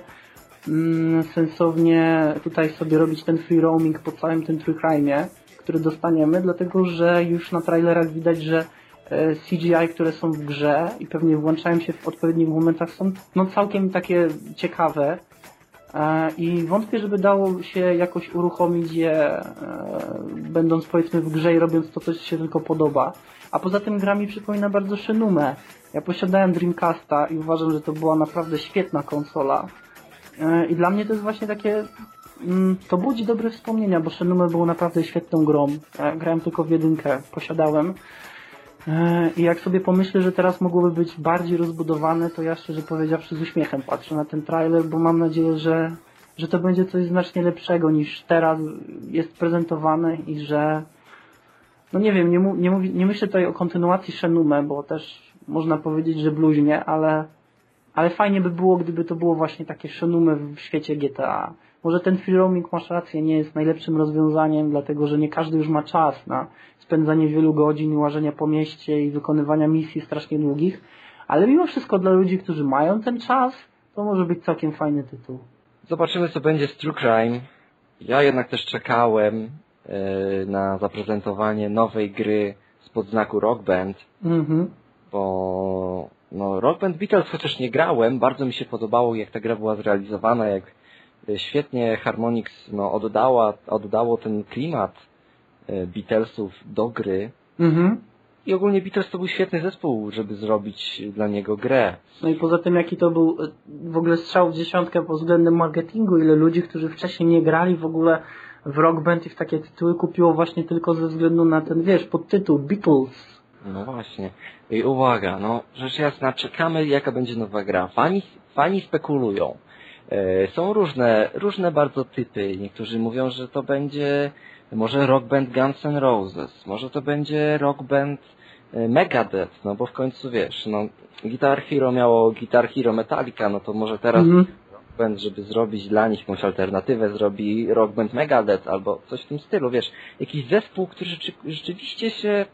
sensownie tutaj sobie robić ten free roaming po całym tym Crime'ie, który dostaniemy, dlatego że już na trailerach widać, że e, CGI, które są w grze i pewnie włączają się w odpowiednich momentach są no całkiem takie ciekawe E, i wątpię, żeby dało się jakoś uruchomić je e, będąc powiedzmy w grze i robiąc to, co się tylko podoba. A poza tym gra mi przypomina bardzo Shenmue. Ja posiadałem Dreamcasta i uważam, że to była naprawdę świetna konsola. E, I dla mnie to jest właśnie takie mm, to budzi dobre wspomnienia, bo Shenmue było naprawdę świetną grą. Grałem tylko w jedynkę, posiadałem. E, I jak sobie pomyślę, że teraz mogłoby być bardziej rozbudowane, to ja szczerze powiedziawszy z uśmiechem patrzę na ten trailer, bo mam nadzieję, że, że to będzie coś znacznie lepszego niż teraz jest prezentowane i że no nie wiem, nie, mu, nie, mówi, nie myślę tutaj o kontynuacji Shenmue, bo też można powiedzieć, że bluźnie, ale, ale fajnie by było, gdyby to było właśnie takie Shenmue w świecie GTA. Może ten free roaming, masz rację, nie jest najlepszym rozwiązaniem, dlatego że nie każdy już ma czas na spędzanie wielu godzin i łażenia po mieście i wykonywania misji strasznie długich, ale mimo wszystko dla ludzi, którzy mają ten czas, to może być całkiem fajny tytuł. Zobaczymy, co będzie z True Crime. Ja jednak też czekałem e, na zaprezentowanie nowej gry spod znaku Rock Band, Mhm. bo no, Rock Band Beatles chociaż nie grałem, bardzo mi się podobało, jak ta gra była zrealizowana, jak e, świetnie Harmonix no, oddała, oddało ten klimat e, Beatlesów do gry. Mhm. I ogólnie Beatles to był świetny zespół, żeby zrobić dla niego grę. No i poza tym, jaki to był e, w ogóle strzał w dziesiątkę pod względem marketingu, ile ludzi, którzy wcześniej nie grali w ogóle w rock band i w takie tytuły kupiło właśnie tylko ze względu na ten, wiesz, podtytuł Beatles. No właśnie. I uwaga, no rzecz jasna, czekamy jaka będzie nowa gra. Fani, fani spekulują. E, są różne, różne bardzo typy. Niektórzy mówią, że to będzie może rock band Guns N' Roses, może to będzie rock band e, Megadeth, no bo w końcu wiesz, no Guitar Hero miało Guitar Hero Metallica, no to może teraz Mhm. rock band, żeby zrobić dla nich jakąś alternatywę, zrobi rock band Megadeth albo coś w tym stylu, wiesz, jakiś zespół, który rzeczy, rzeczywiście się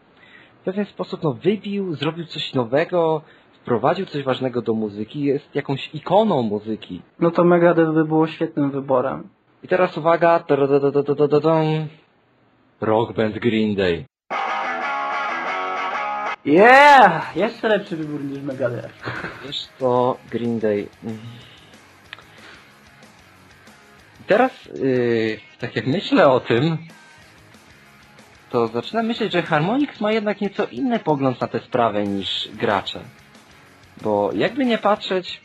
w pewien sposób no, wybił, zrobił coś nowego, wprowadził coś ważnego do muzyki, jest jakąś ikoną muzyki. No to Megadeth by było świetnym wyborem. I teraz uwaga. Rock Band Green Day. Yeah! Jeszcze lepszy wybór niż Megadeth. *laughs* Wiesz co, Green Day. Teraz, yy, tak jak myślę o tym, to zaczynam myśleć, że Harmonix ma jednak nieco inny pogląd na tę sprawę niż gracze. Bo jakby nie patrzeć,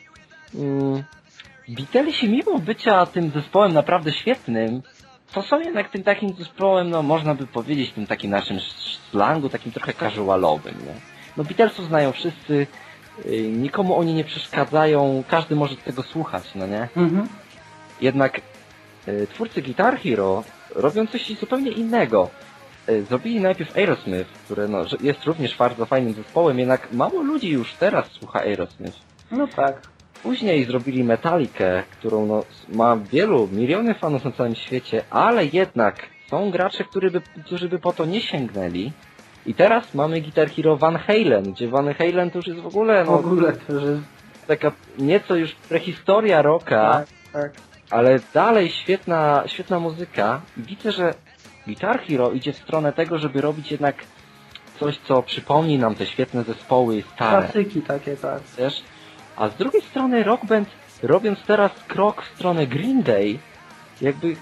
mm, Beatlesi mimo bycia tym zespołem naprawdę świetnym, to są jednak tym takim zespołem, no można by powiedzieć, tym takim naszym slangu, takim trochę casualowym, nie? No Beatlesów znają wszyscy, yy, nikomu oni nie przeszkadzają, każdy może tego słuchać, no nie? Mhm. Jednak y, twórcy Guitar Hero robią coś zupełnie innego. Y, Zrobili najpierw Aerosmith, które no, jest również bardzo fajnym zespołem, jednak mało ludzi już teraz słucha Aerosmith. No tak. Później zrobili Metalikę, którą no, ma wielu, miliony fanów na całym świecie, ale jednak są gracze, którzy by, którzy by po to nie sięgnęli. I teraz mamy Guitar Hero Van Halen, gdzie Van Halen to już jest w ogóle W no, ogóle to już jest... taka nieco już prehistoria rocka. Tak, tak. Ale dalej świetna, świetna muzyka. Widzę, że Guitar Hero idzie w stronę tego, żeby robić jednak coś, co przypomni nam te świetne zespoły stare. Klasyki takie, tak. Też. A z drugiej strony Rock Band, robiąc teraz krok w stronę Green Day, jakby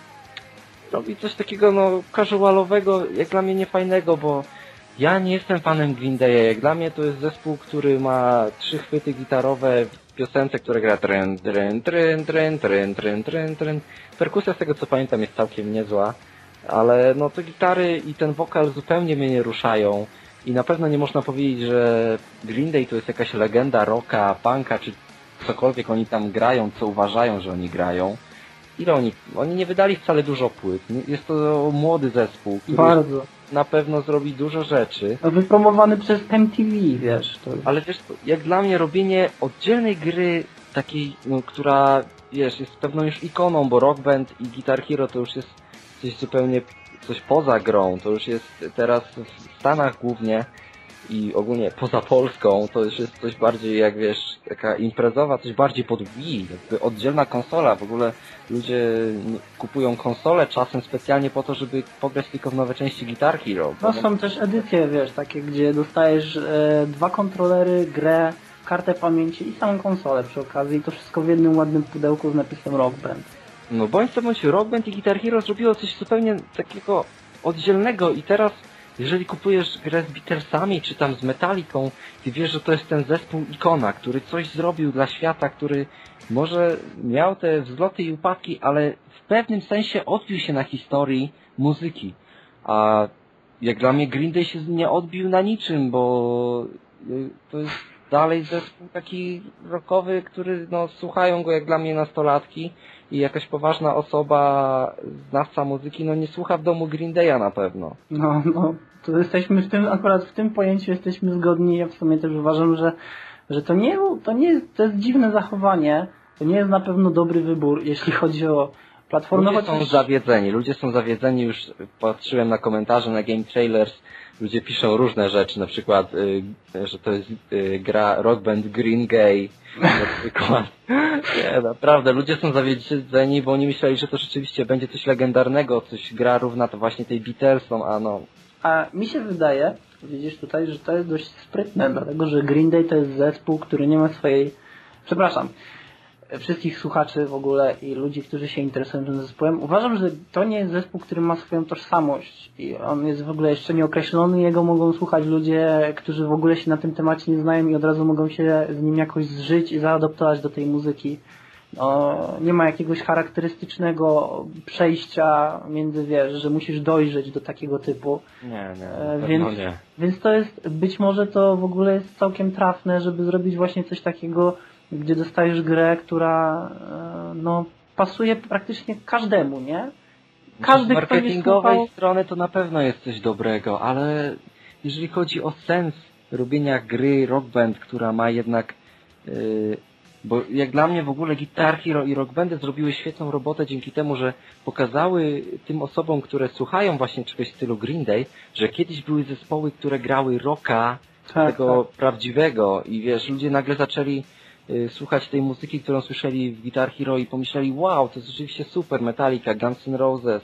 robi coś takiego no casualowego, jak dla mnie niefajnego, bo ja nie jestem fanem Green Day'a. Jak dla mnie to jest zespół, który ma trzy chwyty gitarowe w piosence, które gra tryn, tryn, tryn, tryn, tryn, tryn, tryn, tryn. Perkusja z tego co pamiętam jest całkiem niezła, ale no te gitary i ten wokal zupełnie mnie nie ruszają. I na pewno nie można powiedzieć, że Green Day to jest jakaś legenda rocka, punka, czy cokolwiek oni tam grają, co uważają, że oni grają. Ile oni? Oni nie wydali wcale dużo płyt. Jest to młody zespół, który Bardzo. na pewno zrobi dużo rzeczy. No, wypromowany przez MTV, wiesz. To... Ale wiesz, jak dla mnie robienie oddzielnej gry, takiej, no, która, wiesz, jest pewną już ikoną, bo Rock Band i Guitar Hero to już jest coś zupełnie, coś poza grą, to już jest teraz w Stanach głównie i ogólnie poza Polską, to już jest coś bardziej, jak wiesz, taka imprezowa, coś bardziej pod Wii, jakby oddzielna konsola, w ogóle ludzie kupują konsolę czasem specjalnie po to, żeby pograć tylko w nowe części Guitar Hero. No są też edycje, wiesz, takie, gdzie dostajesz e, dwa kontrolery, grę, kartę pamięci i samą konsolę przy okazji. To wszystko w jednym ładnym pudełku z napisem Rock Band. No bądź co bądź Rock Band i Guitar Hero zrobiło coś zupełnie takiego oddzielnego i teraz jeżeli kupujesz grę z Beatlesami czy tam z Metaliką, ty wiesz, że to jest ten zespół ikona, który coś zrobił dla świata, który może miał te wzloty i upadki, ale w pewnym sensie odbił się na historii muzyki. A jak dla mnie Green Day się nie odbił na niczym, bo y, to jest dalej zespół taki rockowy, który no słuchają go jak dla mnie nastolatki i jakaś poważna osoba, znawca muzyki, no nie słucha w domu Green Day'a na pewno. No, no, to jesteśmy w tym, akurat w tym pojęciu jesteśmy zgodni. Ja w sumie też uważam, że, że to nie, to nie jest, to jest dziwne zachowanie. To nie jest na pewno dobry wybór, jeśli chodzi o platformę. Ludzie są chociaż- zawiedzeni, ludzie są zawiedzeni, już patrzyłem na komentarze na Game Trailers, ludzie piszą różne rzeczy, na przykład, y, że to jest y, gra Rock Band Green Gay, na przykład. *laughs* Nie, naprawdę, ludzie są zawiedzeni, bo oni myśleli, że to rzeczywiście będzie coś legendarnego, coś gra równa to właśnie tej Beatlesom, a no, A mi się wydaje, widzisz tutaj, że to jest dość sprytne, dlatego że Green Day to jest zespół, który nie ma swojej... Przepraszam, wszystkich słuchaczy w ogóle i ludzi, którzy się interesują tym zespołem. Uważam, że to nie jest zespół, który ma swoją tożsamość i on jest w ogóle jeszcze nieokreślony. Jego mogą słuchać ludzie, którzy w ogóle się na tym temacie nie znają i od razu mogą się z nim jakoś zżyć i zaadoptować do tej muzyki. No, nie ma jakiegoś charakterystycznego przejścia między, wiesz, że musisz dojrzeć do takiego typu. nie, nie, E, więc- nie. Więc to jest, być może to w ogóle jest całkiem trafne, żeby zrobić właśnie coś takiego, gdzie dostajesz grę, która e, no, pasuje praktycznie każdemu, nie? Każdy, Z marketingowej słuchał, strony to na pewno jest coś dobrego, ale jeżeli chodzi o sens robienia gry Rock Band, która ma jednak yy, Bo jak dla mnie w ogóle Guitar Hero i Rock Bandy zrobiły świetną robotę dzięki temu, że pokazały tym osobom, które słuchają właśnie czegoś w stylu Green Day, że kiedyś były zespoły, które grały rocka, Tak, tego prawdziwego i wiesz, ludzie nagle zaczęli słuchać tej muzyki, którą słyszeli w Guitar Hero i pomyśleli, wow, to jest rzeczywiście super, Metallica, Guns N' Roses,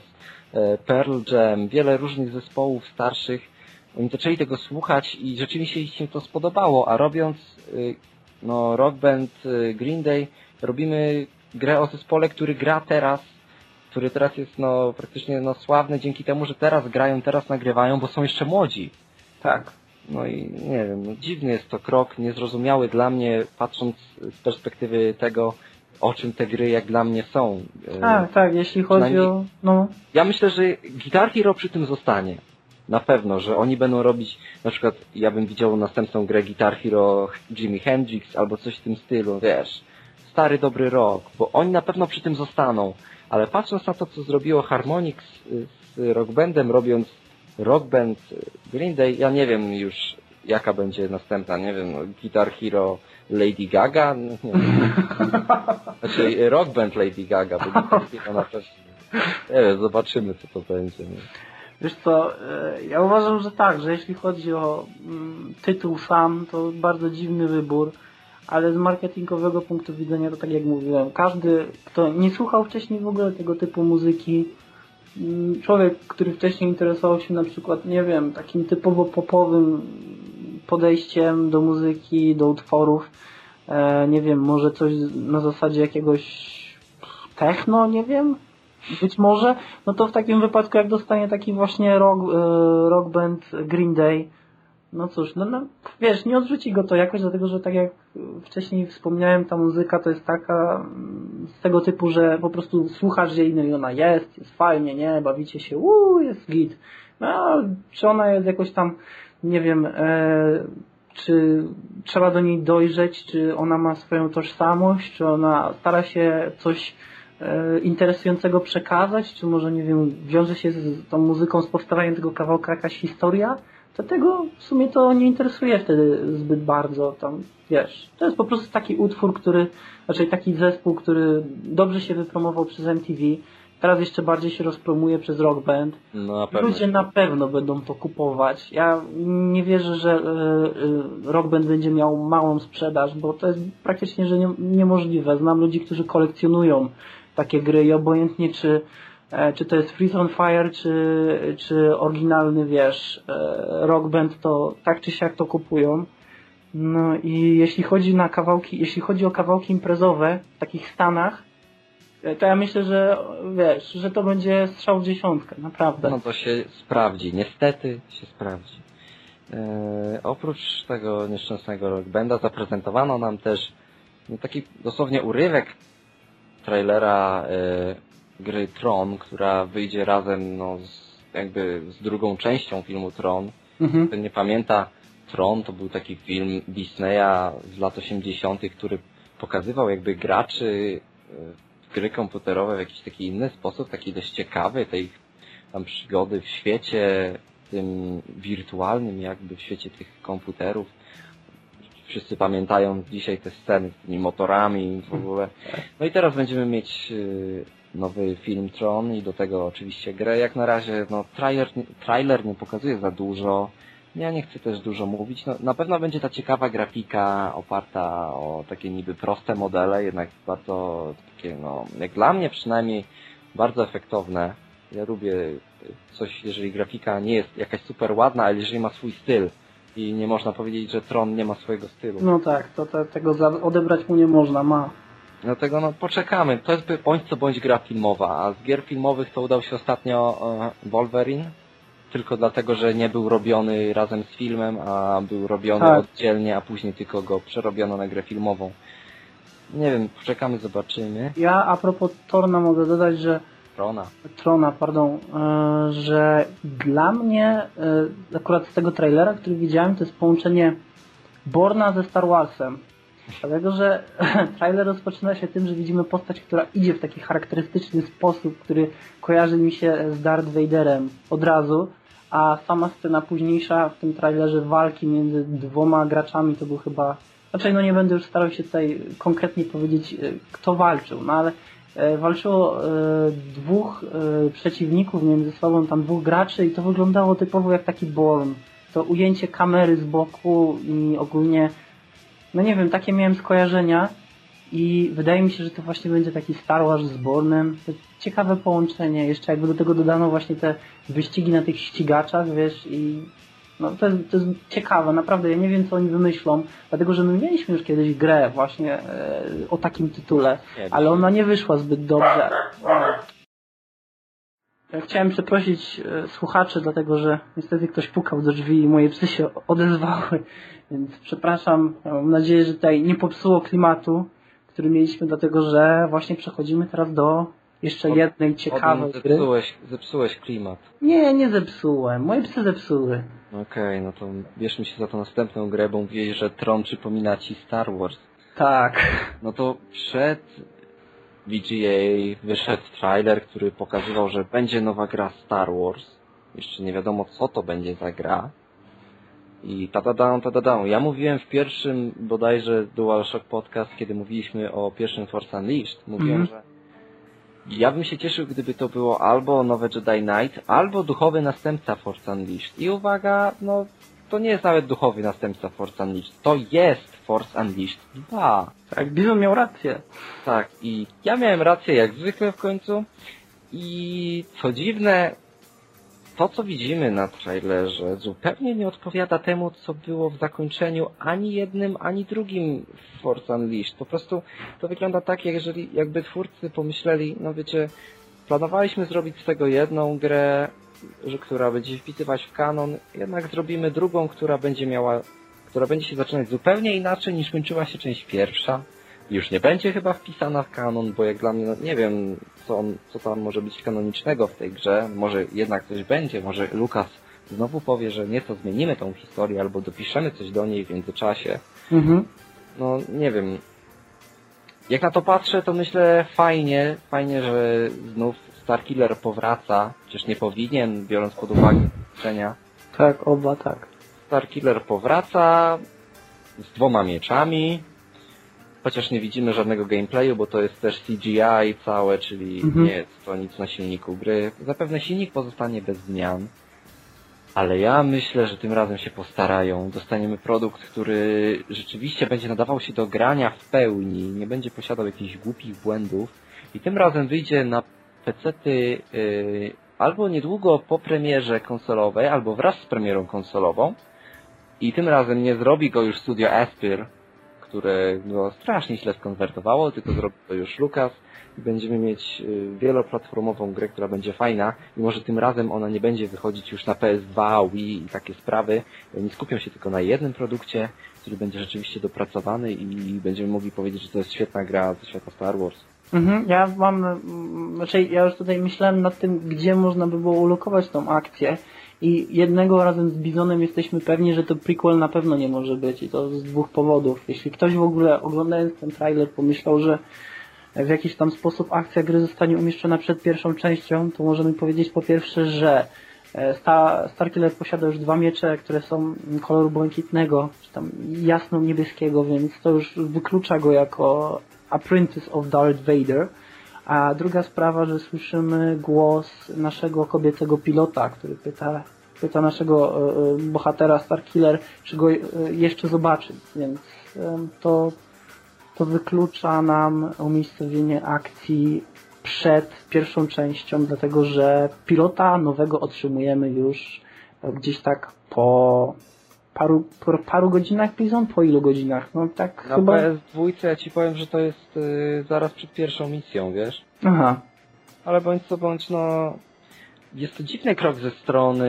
e, Pearl Jam, wiele różnych zespołów starszych. Oni zaczęli tego słuchać i rzeczywiście ich się to spodobało, a robiąc y, no, rock band y, Green Day, robimy grę o zespole, który gra teraz, który teraz jest no praktycznie no, sławny dzięki temu, że teraz grają, teraz nagrywają, bo są jeszcze młodzi. tak. No i nie wiem, no dziwny jest to krok, niezrozumiały dla mnie, patrząc z perspektywy tego, o czym te gry jak dla mnie są. E, Tak, tak, jeśli chodzi o... No, Ja myślę, że Guitar Hero przy tym zostanie. Na pewno, że oni będą robić, na przykład ja bym widział następną grę Guitar Hero Jimi Hendrix albo coś w tym stylu, wiesz. Stary, dobry rock, bo oni na pewno przy tym zostaną. Ale patrząc na to, co zrobiło Harmonix z, z Rock Bandem, robiąc Rock Band Green Day, ja nie wiem już jaka będzie następna, nie wiem, Guitar Hero Lady Gaga, no, nie wiem. *laughs* Znaczy Rock Band Lady Gaga, bo Guitar Hero na pewno. Nie wiem, zobaczymy co to będzie. Nie? Wiesz co, e, ja uważam, że tak, że jeśli chodzi o mm, tytuł sam, to bardzo dziwny wybór, ale z marketingowego punktu widzenia to tak jak mówiłem, każdy, kto nie słuchał wcześniej w ogóle tego typu muzyki, człowiek, który wcześniej interesował się na przykład, nie wiem, takim typowo popowym podejściem do muzyki, do utworów, e, nie wiem, może coś na zasadzie jakiegoś techno, nie wiem, być może, no to w takim wypadku jak dostanie taki właśnie rock, e, rock band Green Day, no cóż, no, no wiesz, nie odrzuci go to jakoś, dlatego że tak jak wcześniej wspomniałem, ta muzyka to jest taka mm, z tego typu, że po prostu słuchasz jej, no i ona jest, jest fajnie, nie, bawicie się, uuu, jest git. No, czy ona jest jakoś tam, nie wiem, e, czy trzeba do niej dojrzeć, czy ona ma swoją tożsamość, czy ona stara się coś e, interesującego przekazać, czy może, nie wiem, wiąże się z tą muzyką, z powstawaniem tego kawałka jakaś historia, to tego w sumie to nie interesuje wtedy zbyt bardzo. Tam, wiesz, to jest po prostu taki utwór, który, raczej taki zespół, który dobrze się wypromował przez MTV, teraz jeszcze bardziej się rozpromuje przez Rock Band. No na pewno. Ludzie na pewno będą to kupować. Ja nie wierzę, że e, Rock Band będzie miał małą sprzedaż, bo to jest praktycznie że nie, niemożliwe. Znam ludzi, którzy kolekcjonują takie gry i obojętnie czy, czy to jest Freeze on Fire, czy, czy oryginalny, wiesz, e, Rock Band, to tak czy siak to kupują. No i jeśli chodzi na kawałki, jeśli chodzi o kawałki imprezowe w takich Stanach, e, to ja myślę, że wiesz, że to będzie strzał w dziesiątkę, naprawdę. No to się sprawdzi, niestety się sprawdzi. E, oprócz tego nieszczęsnego rock banda zaprezentowano nam też no, taki dosłownie urywek trailera e, gry Tron, która wyjdzie razem no, z, jakby z drugą częścią filmu Tron. Mhm. Kto nie pamięta, Tron to był taki film Disneya z lat 80., który pokazywał jakby graczy e, w gry komputerowe w jakiś taki inny sposób, taki dość ciekawy, tej tam przygody w świecie tym wirtualnym, jakby w świecie tych komputerów. Wszyscy pamiętają dzisiaj te sceny z tymi motorami w ogóle. No i teraz będziemy mieć y, nowy film Tron i do tego oczywiście grę. Jak na razie, no trailer, trailer nie pokazuje za dużo. Ja nie chcę też dużo mówić. No, na pewno będzie ta ciekawa grafika oparta o takie niby proste modele, jednak bardzo takie, no, jak dla mnie przynajmniej, bardzo efektowne. Ja lubię coś, jeżeli grafika nie jest jakaś super ładna, ale jeżeli ma swój styl. I nie można powiedzieć, że Tron nie ma swojego stylu. No tak, to, to tego odebrać mu nie można, ma. Dlatego no poczekamy. To jest bądź co bądź gra filmowa, a z gier filmowych to udał się ostatnio e, Wolverine. Tylko dlatego, że nie był robiony razem z filmem, a był robiony Tak. oddzielnie, a później tylko go przerobiono na grę filmową. Nie wiem, poczekamy, zobaczymy. Ja a propos Torna mogę dodać, że Trona. Trona, pardon, e, że dla mnie e, akurat z tego trailera, który widziałem, to jest połączenie Borna ze Star Warsem. Dlatego, że *laughs* trailer rozpoczyna się tym, że widzimy postać, która idzie w taki charakterystyczny sposób, który kojarzy mi się z Darth Vaderem od razu, a sama scena późniejsza w tym trailerze walki między dwoma graczami, to był chyba Znaczy, no nie będę już starał się tutaj konkretnie powiedzieć, e, kto walczył, no ale e, walczyło e, dwóch przeciwników między sobą, tam dwóch graczy i to wyglądało typowo jak taki Born. To ujęcie kamery z boku i ogólnie, no nie wiem, takie miałem skojarzenia i wydaje mi się, że to właśnie będzie taki Star Wars z Bornem. To ciekawe połączenie, jeszcze jakby do tego dodano właśnie te wyścigi na tych ścigaczach, wiesz, i no to jest, to jest ciekawe, naprawdę, ja nie wiem co oni wymyślą, dlatego że my mieliśmy już kiedyś grę właśnie e, o takim tytule, ale ona nie wyszła zbyt dobrze. Ja chciałem przeprosić e, słuchaczy, dlatego że niestety ktoś pukał do drzwi i moje psy się odezwały, więc przepraszam. Mam nadzieję, że tutaj nie popsuło klimatu, który mieliśmy, dlatego że właśnie przechodzimy teraz do jeszcze Od- jednej ciekawej Odin, gry. zepsułeś, zepsułeś klimat. Nie, nie zepsułem. Moje psy zepsuły. Okej, no to bierzmy się za tą następną grę, bo mówiłeś, że Tron przypomina ci Star Wars. Tak. No to przed VGA wyszedł trailer, który pokazywał, że będzie nowa gra Star Wars. Jeszcze nie wiadomo co to będzie za gra. I tadadam, tadadam. Ja mówiłem w pierwszym bodajże DualShock Podcast, kiedy mówiliśmy o pierwszym Force Unleashed. Mówiłem, Mhm. że ja bym się cieszył, gdyby to było albo nowe Jedi Knight, albo duchowy następca Force Unleashed. I uwaga, no to nie jest nawet duchowy następca Force Unleashed. To jest Force Unleashed 2. Tak, Bizon miał rację. Tak, i ja miałem rację jak zwykle w końcu. I co dziwne, to co widzimy na trailerze zupełnie nie odpowiada temu, co było w zakończeniu ani jednym, ani drugim Force Unleashed. Po prostu to wygląda tak, jeżeli jakby twórcy pomyśleli, no wiecie, planowaliśmy zrobić z tego jedną grę, która będzie wpisywać w kanon, jednak zrobimy drugą, która będzie miała, która będzie się zaczynać zupełnie inaczej niż kończyła się część pierwsza już nie będzie chyba wpisana w kanon, bo jak dla mnie, no nie wiem, co, on, co tam może być kanonicznego w tej grze. Może jednak coś będzie, może Lukas znowu powie, że nieco zmienimy tą historię, albo dopiszemy coś do niej w międzyczasie. Mhm. No, nie wiem. Jak na to patrzę, to myślę fajnie, fajnie, że znów Starkiller powraca, chociaż nie powinien, biorąc pod uwagę doświadczenia. Tak, oba tak. Starkiller powraca z dwoma mieczami, chociaż nie widzimy żadnego gameplayu, bo to jest też CGI całe, czyli Mhm. nie jest to nic na silniku gry. Zapewne silnik pozostanie bez zmian, ale ja myślę, że tym razem się postarają. Dostaniemy produkt, który rzeczywiście będzie nadawał się do grania w pełni, nie będzie posiadał jakichś głupich błędów i tym razem wyjdzie na pecety yy, albo niedługo po premierze konsolowej, albo wraz z premierą konsolową. I tym razem nie zrobi go już studio Aspyr, które go strasznie źle skonwertowało, tylko zrobi to już Lucas i będziemy mieć y, wieloplatformową grę, która będzie fajna i może tym razem ona nie będzie wychodzić już na PS2, Wii i takie sprawy. Oni skupią się tylko na jednym produkcie, który będzie rzeczywiście dopracowany i będziemy mogli powiedzieć, że to jest świetna gra ze świata Star Wars. Mhm, ja mam, mm, znaczy ja już tutaj myślałem nad tym, gdzie można by było ulokować tą akcję i jednego razem z Bizonem jesteśmy pewni, że to prequel na pewno nie może być i to z dwóch powodów. Jeśli ktoś w ogóle oglądając ten trailer pomyślał, że w jakiś tam sposób akcja gry zostanie umieszczona przed pierwszą częścią, to możemy powiedzieć po pierwsze, że e, Star, Starkiller posiada już dwa miecze, które są koloru błękitnego, czy tam jasno-niebieskiego, więc to już wyklucza go jako Apprentice of Darth Vader. A druga sprawa, że słyszymy głos naszego kobiecego pilota, który pyta, pyta naszego e, e, bohatera Starkiller, czy go e, jeszcze zobaczy, więc to, to wyklucza nam umiejscowienie akcji przed pierwszą częścią, dlatego że pilota nowego otrzymujemy już gdzieś tak po paru, po paru godzinach, Bizon? Po ilu godzinach? No tak Na chyba... PS2 ja ci powiem, że to jest y, zaraz przed pierwszą misją, wiesz? Aha. Ale bądź co bądź, no... Jest to dziwny krok ze strony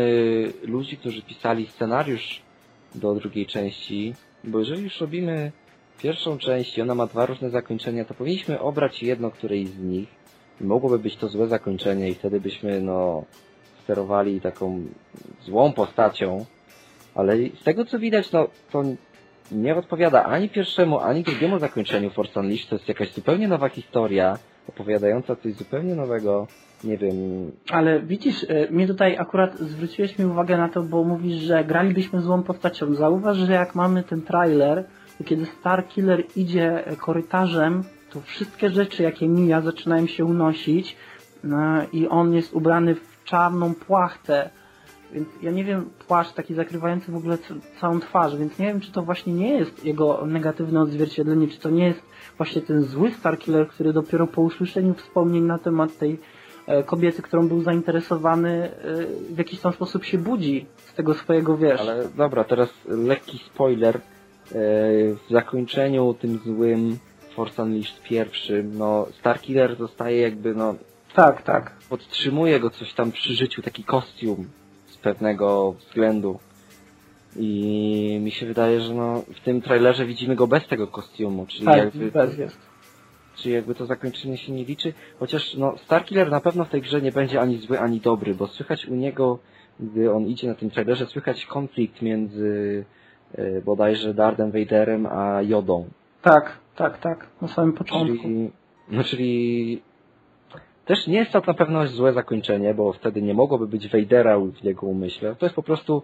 ludzi, którzy pisali scenariusz do drugiej części, bo jeżeli już robimy pierwszą część i ona ma dwa różne zakończenia, to powinniśmy obrać jedno którejś z nich mogłoby być to złe zakończenie i wtedy byśmy, no, sterowali taką złą postacią, ale z tego co widać, no, to nie odpowiada ani pierwszemu, ani drugiemu zakończeniu Force Unleashed. To jest jakaś zupełnie nowa historia, opowiadająca coś zupełnie nowego. Nie wiem, Ale widzisz, e, mnie tutaj akurat zwróciłeś mi uwagę na to, bo mówisz, że gralibyśmy złą postacią. Zauważ, że jak mamy ten trailer, to kiedy Starkiller idzie korytarzem, to wszystkie rzeczy, jakie mija, zaczynają się unosić no, i on jest ubrany w czarną płachtę, więc ja nie wiem, płaszcz taki zakrywający w ogóle całą twarz, więc nie wiem, czy to właśnie nie jest jego negatywne odzwierciedlenie, czy to nie jest właśnie ten zły Starkiller, który dopiero po usłyszeniu wspomnień na temat tej e, kobiety, którą był zainteresowany, e, w jakiś tam sposób się budzi z tego swojego, wiesz. Ale dobra, teraz lekki spoiler. E, w zakończeniu tym złym Force Unleashed pierwszym, no Starkiller zostaje jakby, no... Tak, tak. Podtrzymuje go coś tam przy życiu, taki kostium pewnego względu. I mi się wydaje, że no, w tym trailerze widzimy go bez tego kostiumu, czyli tak, jakby... bez jest. Czyli jakby to zakończenie się nie liczy. Chociaż no, Starkiller na pewno w tej grze nie będzie ani zły, ani dobry, bo słychać u niego, gdy on idzie na tym trailerze, słychać konflikt między e, bodajże Dardem Vaderem a Jodą. Tak, tak, tak, na samym początku. Czyli, no czyli też nie jest to na pewno złe zakończenie, bo wtedy nie mogłoby być Vadera w jego umyśle. To jest po prostu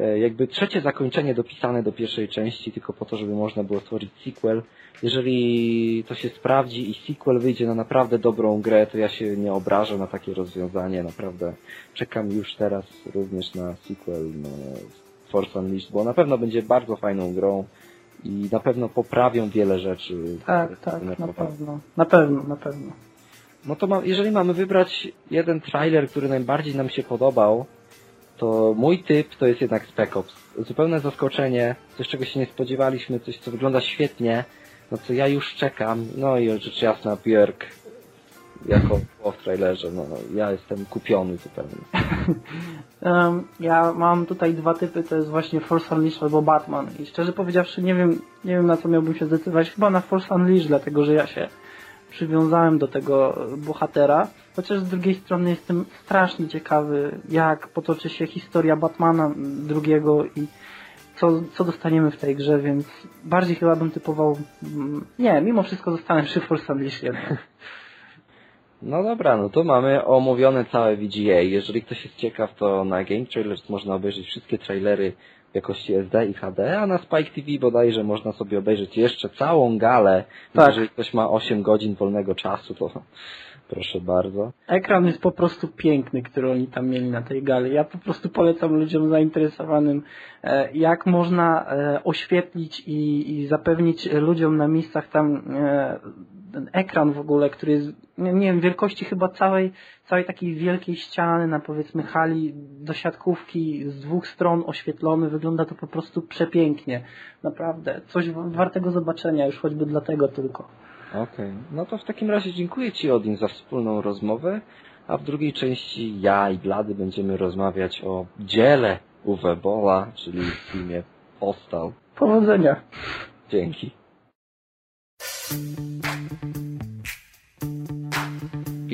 e, jakby trzecie zakończenie dopisane do pierwszej części, tylko po to, żeby można było stworzyć sequel. Jeżeli to się sprawdzi i sequel wyjdzie na naprawdę dobrą grę, to ja się nie obrażę na takie rozwiązanie. Naprawdę czekam już teraz również na sequel no, Force Unleashed, bo na pewno będzie bardzo fajną grą i na pewno poprawią wiele rzeczy. Tak, tak, na pewno. Na pewno, na pewno. No to ma, jeżeli mamy wybrać jeden trailer, który najbardziej nam się podobał, to mój typ to jest jednak Spec Ops. Zupełne zaskoczenie, coś czego się nie spodziewaliśmy, coś co wygląda świetnie, no co ja już czekam, no i rzecz jasna Björk jako w trailerze, no, ja jestem kupiony zupełnie. *laughs* um, ja mam tutaj dwa typy, to jest właśnie Force Unleashed albo Batman i szczerze powiedziawszy nie wiem, nie wiem na co miałbym się zdecydować, chyba na Force Unleashed, dlatego że ja się przywiązałem do tego bohatera, chociaż z drugiej strony jestem strasznie ciekawy, jak potoczy się historia Batmana drugiego i co, co dostaniemy w tej grze, więc bardziej chyba bym typował... Mm, nie, mimo wszystko zostanę przy Force Unleashed. No dobra, no to mamy omówione całe VGA. Jeżeli ktoś jest ciekaw, to na Game Trailers można obejrzeć wszystkie trailery jakości SD i HD, a na Spike TV bodajże można sobie obejrzeć jeszcze całą galę. Tak. Jeżeli ktoś ma 8 godzin wolnego czasu, to *laughs* proszę bardzo. Ekran jest po prostu piękny, który oni tam mieli na tej gali. Ja po prostu polecam ludziom zainteresowanym, e, jak można e, oświetlić i, i zapewnić ludziom na miejscach tam e, ten ekran w ogóle, który jest, nie, wiem, wielkości chyba całej, całej takiej wielkiej ściany na powiedzmy hali do siatkówki z dwóch stron oświetlony, wygląda to po prostu przepięknie. Naprawdę, coś wartego zobaczenia, już choćby dlatego tylko. Okej, okay. no to w takim razie dziękuję Ci Odin za wspólną rozmowę, a w drugiej części ja i Blady będziemy rozmawiać o dziele Uwe Bola, czyli w filmie Postal. Powodzenia. Dzięki.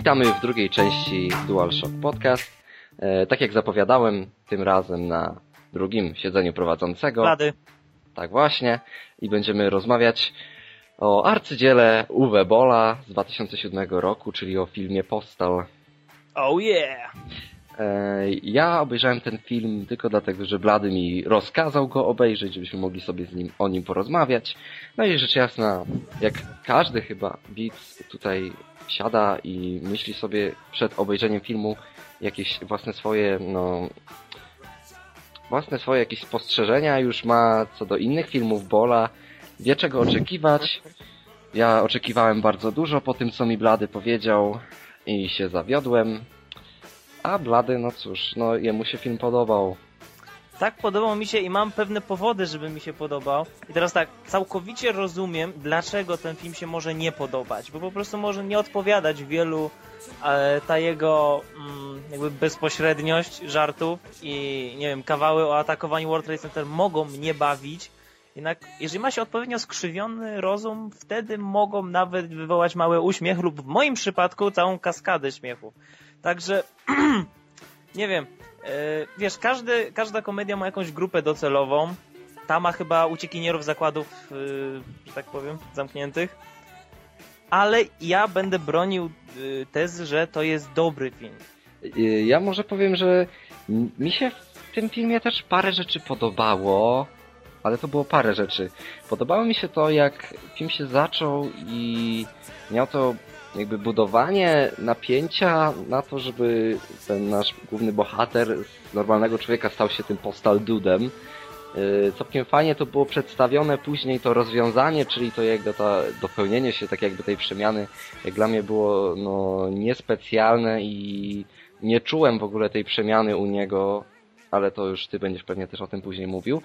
Witamy w drugiej części DualShock Podcast. E, tak jak zapowiadałem, tym razem na drugim siedzeniu prowadzącego. Blady. Tak właśnie. I będziemy rozmawiać o arcydziele Uwe Bola z 2007 roku, czyli o filmie Postal. Oh yeah! E, ja obejrzałem ten film tylko dlatego, że Blady mi rozkazał go obejrzeć, żebyśmy mogli sobie z nim, o nim porozmawiać. No i rzecz jasna, jak każdy chyba Beats tutaj siada i myśli sobie przed obejrzeniem filmu jakieś własne swoje, no, własne swoje jakieś spostrzeżenia już ma co do innych filmów Bola, wie czego oczekiwać. Ja oczekiwałem bardzo dużo po tym, co mi Blady powiedział i się zawiodłem. A Blady, no cóż, no jemu się film podobał. Tak, podobał mi się i mam pewne powody, żeby mi się podobał. I teraz tak, całkowicie rozumiem, dlaczego ten film się może nie podobać, bo po prostu może nie odpowiadać wielu e, ta jego mm, jakby bezpośredniość żartów i nie wiem, kawały o atakowaniu World Trade Center mogą mnie bawić, jednak jeżeli ma się odpowiednio skrzywiony rozum, wtedy mogą nawet wywołać mały uśmiech lub w moim przypadku całą kaskadę śmiechu. Także *clears throat* nie wiem, e, wiesz, każdy, każda komedia ma jakąś grupę docelową. Ta ma chyba uciekinierów zakładów, e, że tak powiem, zamkniętych. Ale ja będę bronił e, tezy, że to jest dobry film. Ja może powiem, że mi się w tym filmie też parę rzeczy podobało ale to było parę rzeczy. Podobało mi się to, jak film się zaczął i miał to jakby budowanie napięcia na to, żeby ten nasz główny bohater z normalnego człowieka stał się tym postal dudem. Yy, Całkiem fajnie to było przedstawione później to rozwiązanie, czyli to jego to dopełnienie się tak jakby tej przemiany, jak dla mnie było no niespecjalne i nie czułem w ogóle tej przemiany u niego, ale to już ty będziesz pewnie też o tym później mówił.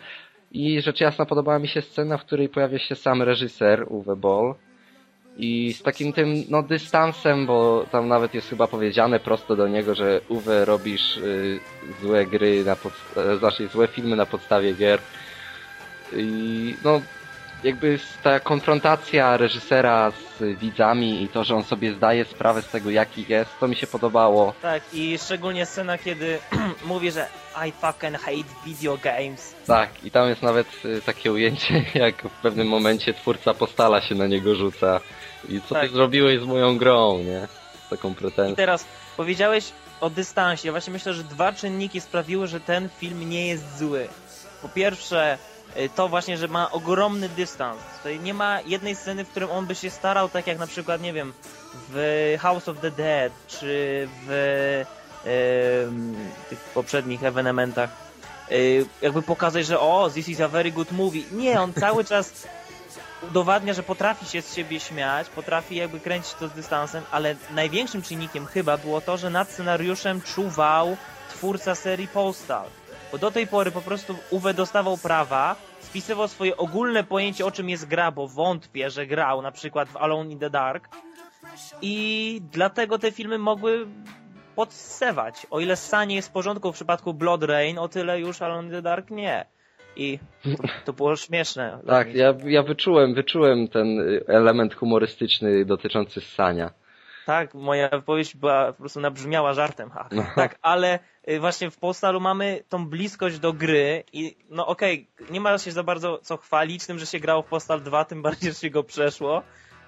I rzecz jasna podobała mi się scena, w której pojawia się sam reżyser Uwe Boll i z takim tym no dystansem, bo tam nawet jest chyba powiedziane prosto do niego, że Uwe robisz y, złe gry na podst- znaczy złe filmy na podstawie gier. I no jakby ta konfrontacja reżysera z widzami i to, że on sobie zdaje sprawę z tego jaki jest, to mi się podobało. Tak, i szczególnie scena, kiedy *clears throat* mówi, że I fucking hate video games. Tak, i tam jest nawet y, takie ujęcie, *laughs* jak w pewnym momencie twórca postala się na niego rzuca. I co Tak. ty zrobiłeś z moją grą, nie? Z taką I pretensją. teraz powiedziałeś o dystansie. Właśnie myślę, że dwa czynniki sprawiły, że ten film nie jest zły. Po pierwsze, y, to właśnie, że ma ogromny dystans. Tutaj nie ma jednej sceny, w którym on by się starał, tak jak na przykład, nie wiem, w House of the Dead, czy w em, tych poprzednich ewenementach, y, jakby pokazać, że o, this is a very good movie. Nie, on cały czas udowadnia, że potrafi się z siebie śmiać, potrafi jakby kręcić to z dystansem, ale największym czynnikiem chyba było to, że nad scenariuszem czuwał twórca serii Postal. Bo do tej pory po prostu Uwe dostawał prawa, spisywał swoje ogólne pojęcie o czym jest gra, bo wątpię, że grał na przykład w Alone in the Dark i dlatego te filmy mogły podsewać. O ile Sanie jest w porządku w przypadku Blood Rain, o tyle już Alone in the Dark nie. I to, to było śmieszne. Tak, ja, ja wyczułem, wyczułem ten y, element humorystyczny dotyczący ssania. Tak, moja wypowiedź była po prostu nabrzmiała żartem, ha. No. Tak, ale y, właśnie w Postalu mamy tą bliskość do gry i no okej, nie ma się za bardzo co chwalić tym, że się grało w Postal 2, tym bardziej, że się go przeszło,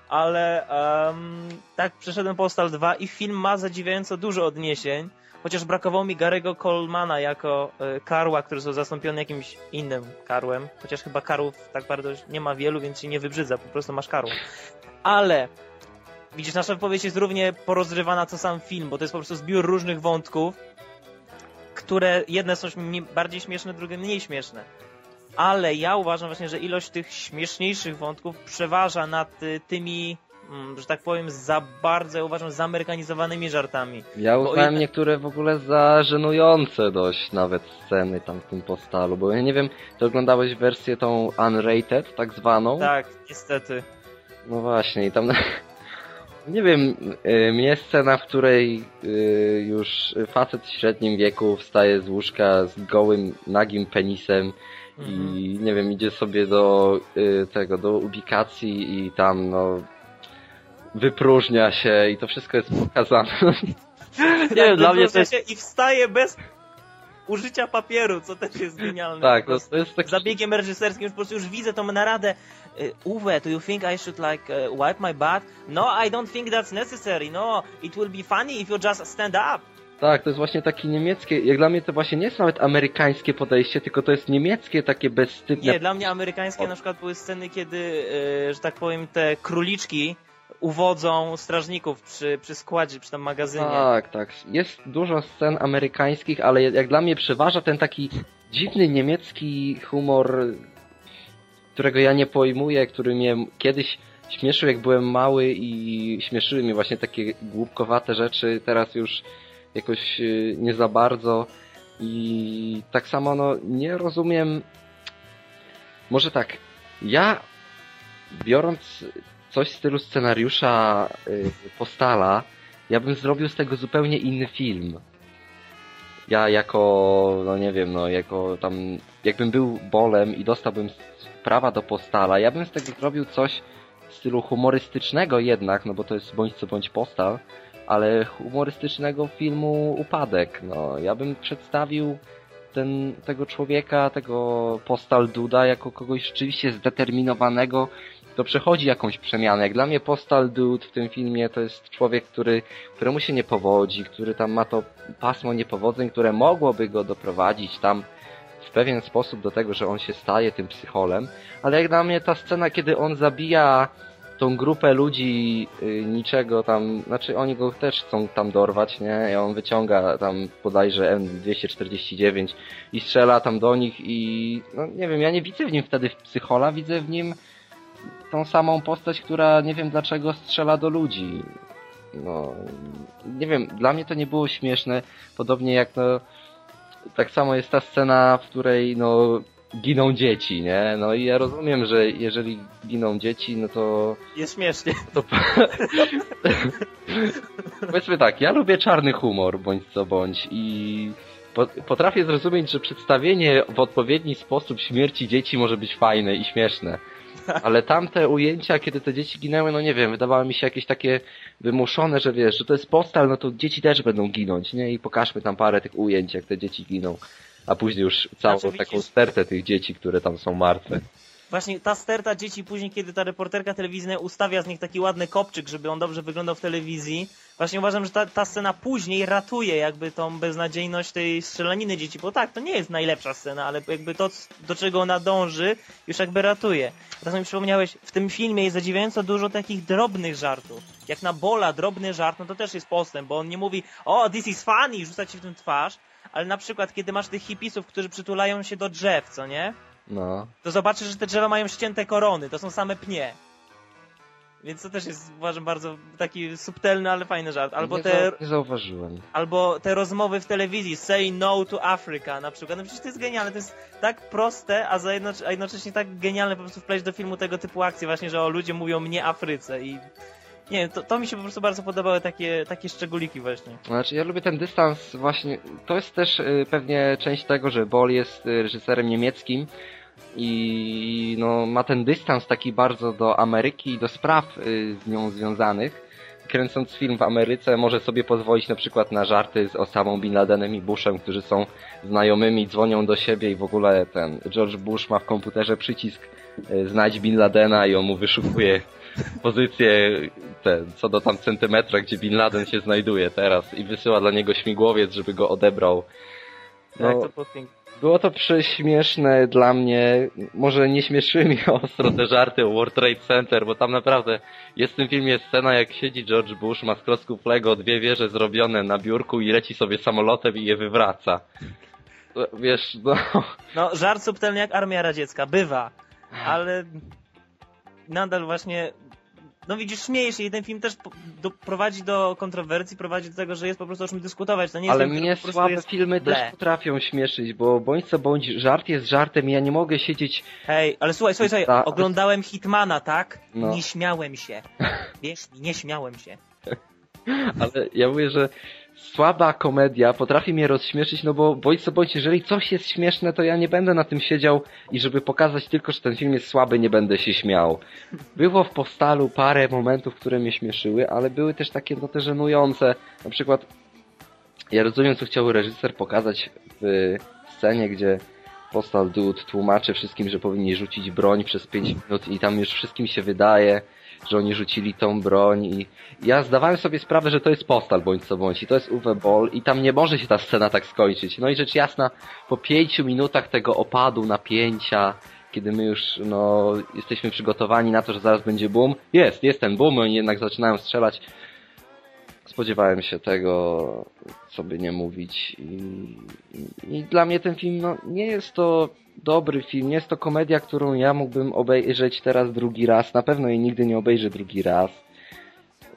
ale em, tak, przeszedłem Postal 2 i film ma zadziwiająco dużo odniesień, chociaż brakowało mi Garego Colemana jako y, Karła, który został zastąpiony jakimś innym Karłem, chociaż chyba Karłów tak bardzo nie ma wielu, więc się nie wybrzydza, po prostu masz Karła. Ale Widzisz, nasza wypowiedź jest równie porozrywana co sam film, bo to jest po prostu zbiór różnych wątków, które jedne są bardziej śmieszne, drugie mniej śmieszne. Ale ja uważam właśnie, że ilość tych śmieszniejszych wątków przeważa nad y, tymi, że tak powiem, za bardzo, ja uważam, zamerykanizowanymi żartami. Ja uznałem niektóre w ogóle za żenujące dość nawet sceny tam w tym postalu, bo ja nie wiem, ty oglądałeś wersję tą unrated, tak zwaną? Tak, niestety. No właśnie, i tam... *laughs* Nie wiem, y, mnie scena, w której y, już facet w średnim wieku wstaje z łóżka z gołym, nagim penisem Mhm. i nie wiem, idzie sobie do y, tego, do ubikacji i tam no wypróżnia się i to wszystko jest pokazane. *laughs* nie wiem, dla mnie to jest... się I wstaje bez użycia papieru, co też jest genialne. Tak, no, to jest tak... zabiegiem reżyserskim już po prostu już widzę tą naradę. y, Uwe, do you think I should like uh, wipe my butt? No, I don't think that's necessary. No, it will be funny if you just stand up. Tak, to jest właśnie takie niemieckie, jak dla mnie to właśnie nie jest nawet amerykańskie podejście, tylko to jest niemieckie takie bezstydne. Nie, dla mnie amerykańskie na przykład były sceny, kiedy, y, że tak powiem, te króliczki uwodzą strażników przy, przy składzie, przy tym magazynie. Tak, tak. Jest dużo scen amerykańskich, ale jak dla mnie przeważa ten taki dziwny niemiecki humor, którego ja nie pojmuję, który mnie kiedyś śmieszył jak byłem mały i śmieszyły mnie właśnie takie głupkowate rzeczy, teraz już jakoś y, nie za bardzo i tak samo no nie rozumiem może tak, ja biorąc coś w stylu scenariusza y, Postala, ja bym zrobił z tego zupełnie inny film. Ja jako, no nie wiem, no jako tam, jakbym był bolem i dostałbym prawa do Postala, ja bym z tego zrobił coś w stylu humorystycznego jednak, no bo to jest bądź co bądź Postal, ale humorystycznego filmu Upadek, no. Ja bym przedstawił ten, tego człowieka, tego Postal Duda jako kogoś rzeczywiście zdeterminowanego, to przechodzi jakąś przemianę. Jak dla mnie Postal Dude w tym filmie to jest człowiek, który, któremu się nie powodzi, który tam ma to pasmo niepowodzeń, które mogłoby go doprowadzić tam w pewien sposób do tego, że on się staje tym psycholem, ale jak dla mnie ta scena, kiedy on zabija tą grupę ludzi y, niczego tam, znaczy oni go też chcą tam dorwać, nie? I on wyciąga tam bodajże M249 i strzela tam do nich i no nie wiem, ja nie widzę w nim wtedy psychola, widzę w nim tą samą postać, która nie wiem dlaczego strzela do ludzi. No, nie wiem, dla mnie to nie było śmieszne, podobnie jak no, tak samo jest ta scena, w której no giną dzieci, nie? No i ja rozumiem, że jeżeli giną dzieci, no to Jest śmiesznie. to powiedzmy tak, ja lubię czarny humor, bądź co bądź i po, potrafię zrozumieć, że przedstawienie w odpowiedni sposób śmierci dzieci może być fajne i śmieszne. Ale tamte ujęcia, kiedy te dzieci ginęły, no nie wiem, wydawały mi się jakieś takie wymuszone, że wiesz, że to jest postal, no to dzieci też będą ginąć, nie? I pokażmy tam parę tych ujęć, jak te dzieci giną. A później już całą Znaczy, taką stertę tych dzieci, które tam są martwe. Właśnie ta sterta dzieci później, kiedy ta reporterka telewizyjna ustawia z nich taki ładny kopczyk, żeby on dobrze wyglądał w telewizji, właśnie uważam, że ta, ta scena później ratuje jakby tą beznadziejność tej strzelaniny dzieci, bo tak, to nie jest najlepsza scena, ale jakby to, do czego ona dąży, już jakby ratuje. Teraz mi przypomniałeś, w tym filmie jest zadziwiająco dużo takich drobnych żartów. Jak na Bola drobny żart, no to też jest postęp, bo on nie mówi, o, this is funny, rzuca ci w tym twarz, ale na przykład, kiedy masz tych hipisów, którzy przytulają się do drzew, co nie? No. to zobaczysz, że te drzewa mają ścięte korony, to są same pnie. Więc to też jest, uważam, bardzo taki subtelny, ale fajny żart. Albo nie, te, nie zauważyłem. albo te rozmowy w telewizji, say no to Africa na przykład. No przecież to jest genialne, to jest tak proste, a, za jednocze- a jednocześnie tak genialne po prostu wpleść do filmu tego typu akcje właśnie, że o ludzie mówią mnie Afryce i nie wiem, to, to mi się po prostu bardzo podobały takie, takie szczególiki właśnie. Znaczy, ja lubię ten dystans właśnie. To jest też y, pewnie część tego, że Bol jest y, reżyserem niemieckim i no, ma ten dystans taki bardzo do Ameryki i do spraw y, z nią związanych. Kręcąc film w Ameryce może sobie pozwolić na przykład na żarty z Osamą Bin Ladenem i Bushem, którzy są znajomymi, dzwonią do siebie i w ogóle ten George Bush ma w komputerze przycisk y, znajdź Bin Ladena i on mu wyszukuje pozycję co do tam centymetra, gdzie Bin Laden się znajduje teraz i wysyła dla niego śmigłowiec, żeby go odebrał. No, było piękne. było to prześmieszne dla mnie. Może nie śmieszyły mi *laughs* ostro te żarty o World Trade Center, bo tam naprawdę jest w tym filmie scena, jak siedzi George Bush, ma z klocków Lego dwie wieże zrobione na biurku i leci sobie samolotem i je wywraca. No, Wiesz, no... No, żart subtelny jak Armia Radziecka, bywa, ale nadal właśnie, no widzisz, śmiejesz się i ten film też do, prowadzi do kontrowersji, prowadzi do tego, że jest po prostu o czym dyskutować, to nie jest Ale mnie słabe jest... filmy ble. też potrafią śmieszyć, bo bądź co bądź, żart jest żartem i ja nie mogę siedzieć Hej, ale słuchaj, słuchaj, słuchaj, Ta- oglądałem Hitmana, tak? No. Nie śmiałem się. *laughs* Wiesz, nie śmiałem się. Ale ja mówię, że słaba komedia potrafi mnie rozśmieszyć, no bo bądź co bądź, jeżeli coś jest śmieszne, to ja nie będę na tym siedział i żeby pokazać tylko, że ten film jest słaby, nie będę się śmiał. Było w Postalu parę momentów, które mnie śmieszyły, ale były też takie no te żenujące. Na przykład ja rozumiem, co chciał reżyser pokazać w scenie, gdzie Postal Dude tłumaczy wszystkim, że powinni rzucić broń przez 5 minut i tam już wszystkim się wydaje, że oni rzucili tą broń i ja zdawałem sobie sprawę, że to jest Postal bądź co bądź i to jest Uwe Boll i tam nie może się ta scena tak skończyć. No i rzecz jasna, po pięciu minutach tego opadu napięcia, kiedy my już no, jesteśmy przygotowani na to, że zaraz będzie boom, jest, jest ten boom, oni jednak zaczynają strzelać. Spodziewałem się tego, co by nie mówić i, i, dla mnie ten film no, nie jest to dobry film, nie jest to komedia, którą ja mógłbym obejrzeć teraz drugi raz, na pewno jej nigdy nie obejrzę drugi raz.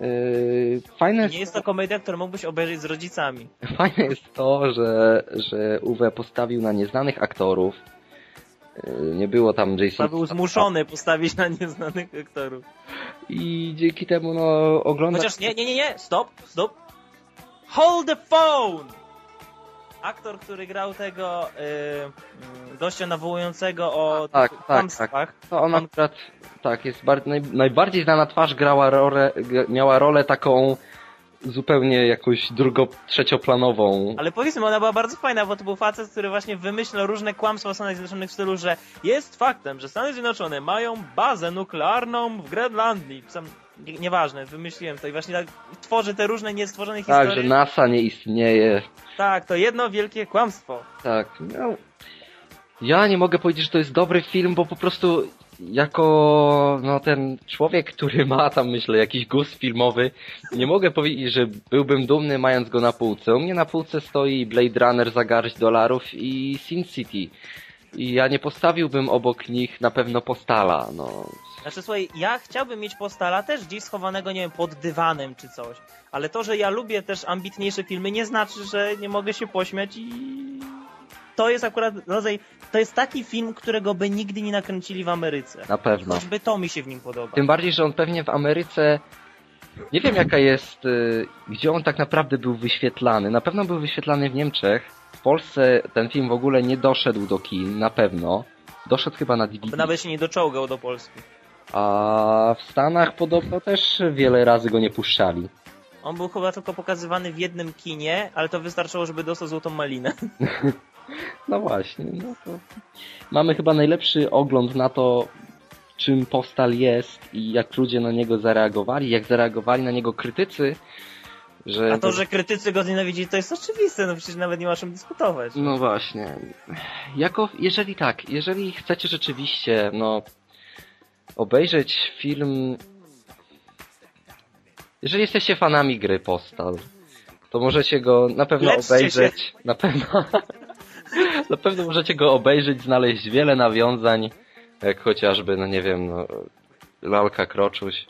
Yy, fajne Nie jest to komedia, którą mógłbyś obejrzeć z rodzicami. *laughs* Fajne jest to, że, że Uwe postawił na nieznanych aktorów. Yy, Nie było tam Jason był zmuszony postawić na nieznanych aktorów. i dzięki temu no ogląda Chociaż nie, nie, nie, nie, stop, stop. Hold the phone! Aktor, który grał tego yy, gościa nawołującego o Tak, tak, kłamstwach. to on akurat tak jest bar- naj, najbardziej znana twarz grała rolę, miała rolę taką zupełnie jakąś drugo trzecioplanową. Ale powiedzmy, ona była bardzo fajna, bo to był facet, który właśnie wymyślał różne kłamstwa o Stanach Zjednoczonych w stylu, że jest faktem, że Stany Zjednoczone mają bazę nuklearną w Grenlandii. Sam, nie, nieważne, wymyśliłem to i właśnie tak tworzy te różne niestworzone Tak, historie. że NASA nie istnieje. Tak, to jedno wielkie kłamstwo. Tak, no. Ja nie mogę powiedzieć, że to jest dobry film, bo po prostu jako no, ten człowiek, który ma tam, myślę, jakiś gust filmowy, nie mogę powiedzieć, że byłbym dumny mając go na półce. U mnie na półce stoi Blade Runner za garść dolarów i Sin City. I ja nie postawiłbym obok nich na pewno Postala, no. Znaczy słuchaj, ja chciałbym mieć postala też gdzieś schowanego, nie wiem, pod dywanem czy coś. Ale to, że ja lubię też ambitniejsze filmy, nie znaczy, że nie mogę się pośmiać i to jest akurat rodzaj, to jest taki film, którego by nigdy nie nakręcili w Ameryce. Na pewno. Choćby to mi się w nim podoba. Tym bardziej, że on pewnie w Ameryce. Nie wiem jaka jest. y, Gdzie on tak naprawdę był wyświetlany. Na pewno był wyświetlany w Niemczech. W Polsce ten film w ogóle nie doszedł do kin, na pewno. Doszedł chyba na DVD. nawet się nie doczołgał do Polski. A w Stanach podobno też wiele razy go nie puszczali. On był chyba tylko pokazywany w jednym kinie, ale to wystarczyło, żeby dostał złotą malinę. *laughs* No właśnie, no to mamy chyba najlepszy ogląd na to, czym Postal jest i jak ludzie na niego zareagowali, jak zareagowali na niego krytycy, że... A to, że krytycy go nienawidzili, to jest oczywiste, no przecież nawet nie ma o czym dyskutować. No właśnie. Jako, jeżeli tak, jeżeli chcecie rzeczywiście, no, obejrzeć film... Jeżeli jesteście fanami gry Postal, to możecie go na pewno Leczcie obejrzeć. Na pewno... *laughs* na pewno możecie go obejrzeć, znaleźć wiele nawiązań, jak chociażby, no nie wiem, no, Lalka Kroczuś.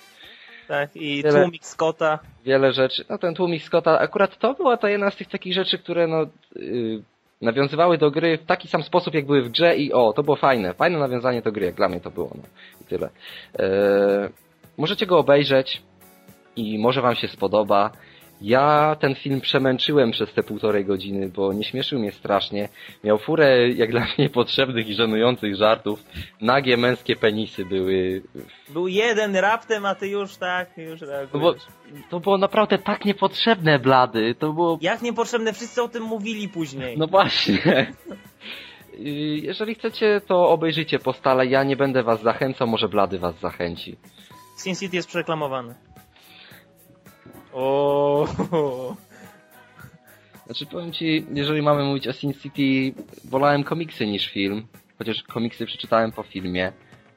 Tak, i Tyle. tłumik Scotta. wiele rzeczy. No ten tłumik Scotta, akurat to była ta jedna z tych takich rzeczy, które no yy, nawiązywały do gry w taki sam sposób, jak były w grze i o, to było fajne. Fajne nawiązanie do gry, jak dla mnie to było, no i tyle. Eee, możecie go obejrzeć i może wam się spodoba. Ja ten film przemęczyłem przez te półtorej godziny, bo nie śmieszył mnie strasznie. Miał furę, jak dla mnie, potrzebnych i żenujących żartów. Nagie męskie penisy były Był jeden raptem, a ty już tak, już no bo reagujesz. to było naprawdę tak niepotrzebne, blady. To było Jak niepotrzebne, wszyscy o tym mówili później. No właśnie. Y, Jeżeli chcecie, to obejrzyjcie postale. Ja nie będę was zachęcał, może Blady was zachęci. Sin City jest przeklamowany. O. Znaczy powiem ci, jeżeli mamy mówić o Sin City, wolałem komiksy niż film. Chociaż komiksy przeczytałem po filmie.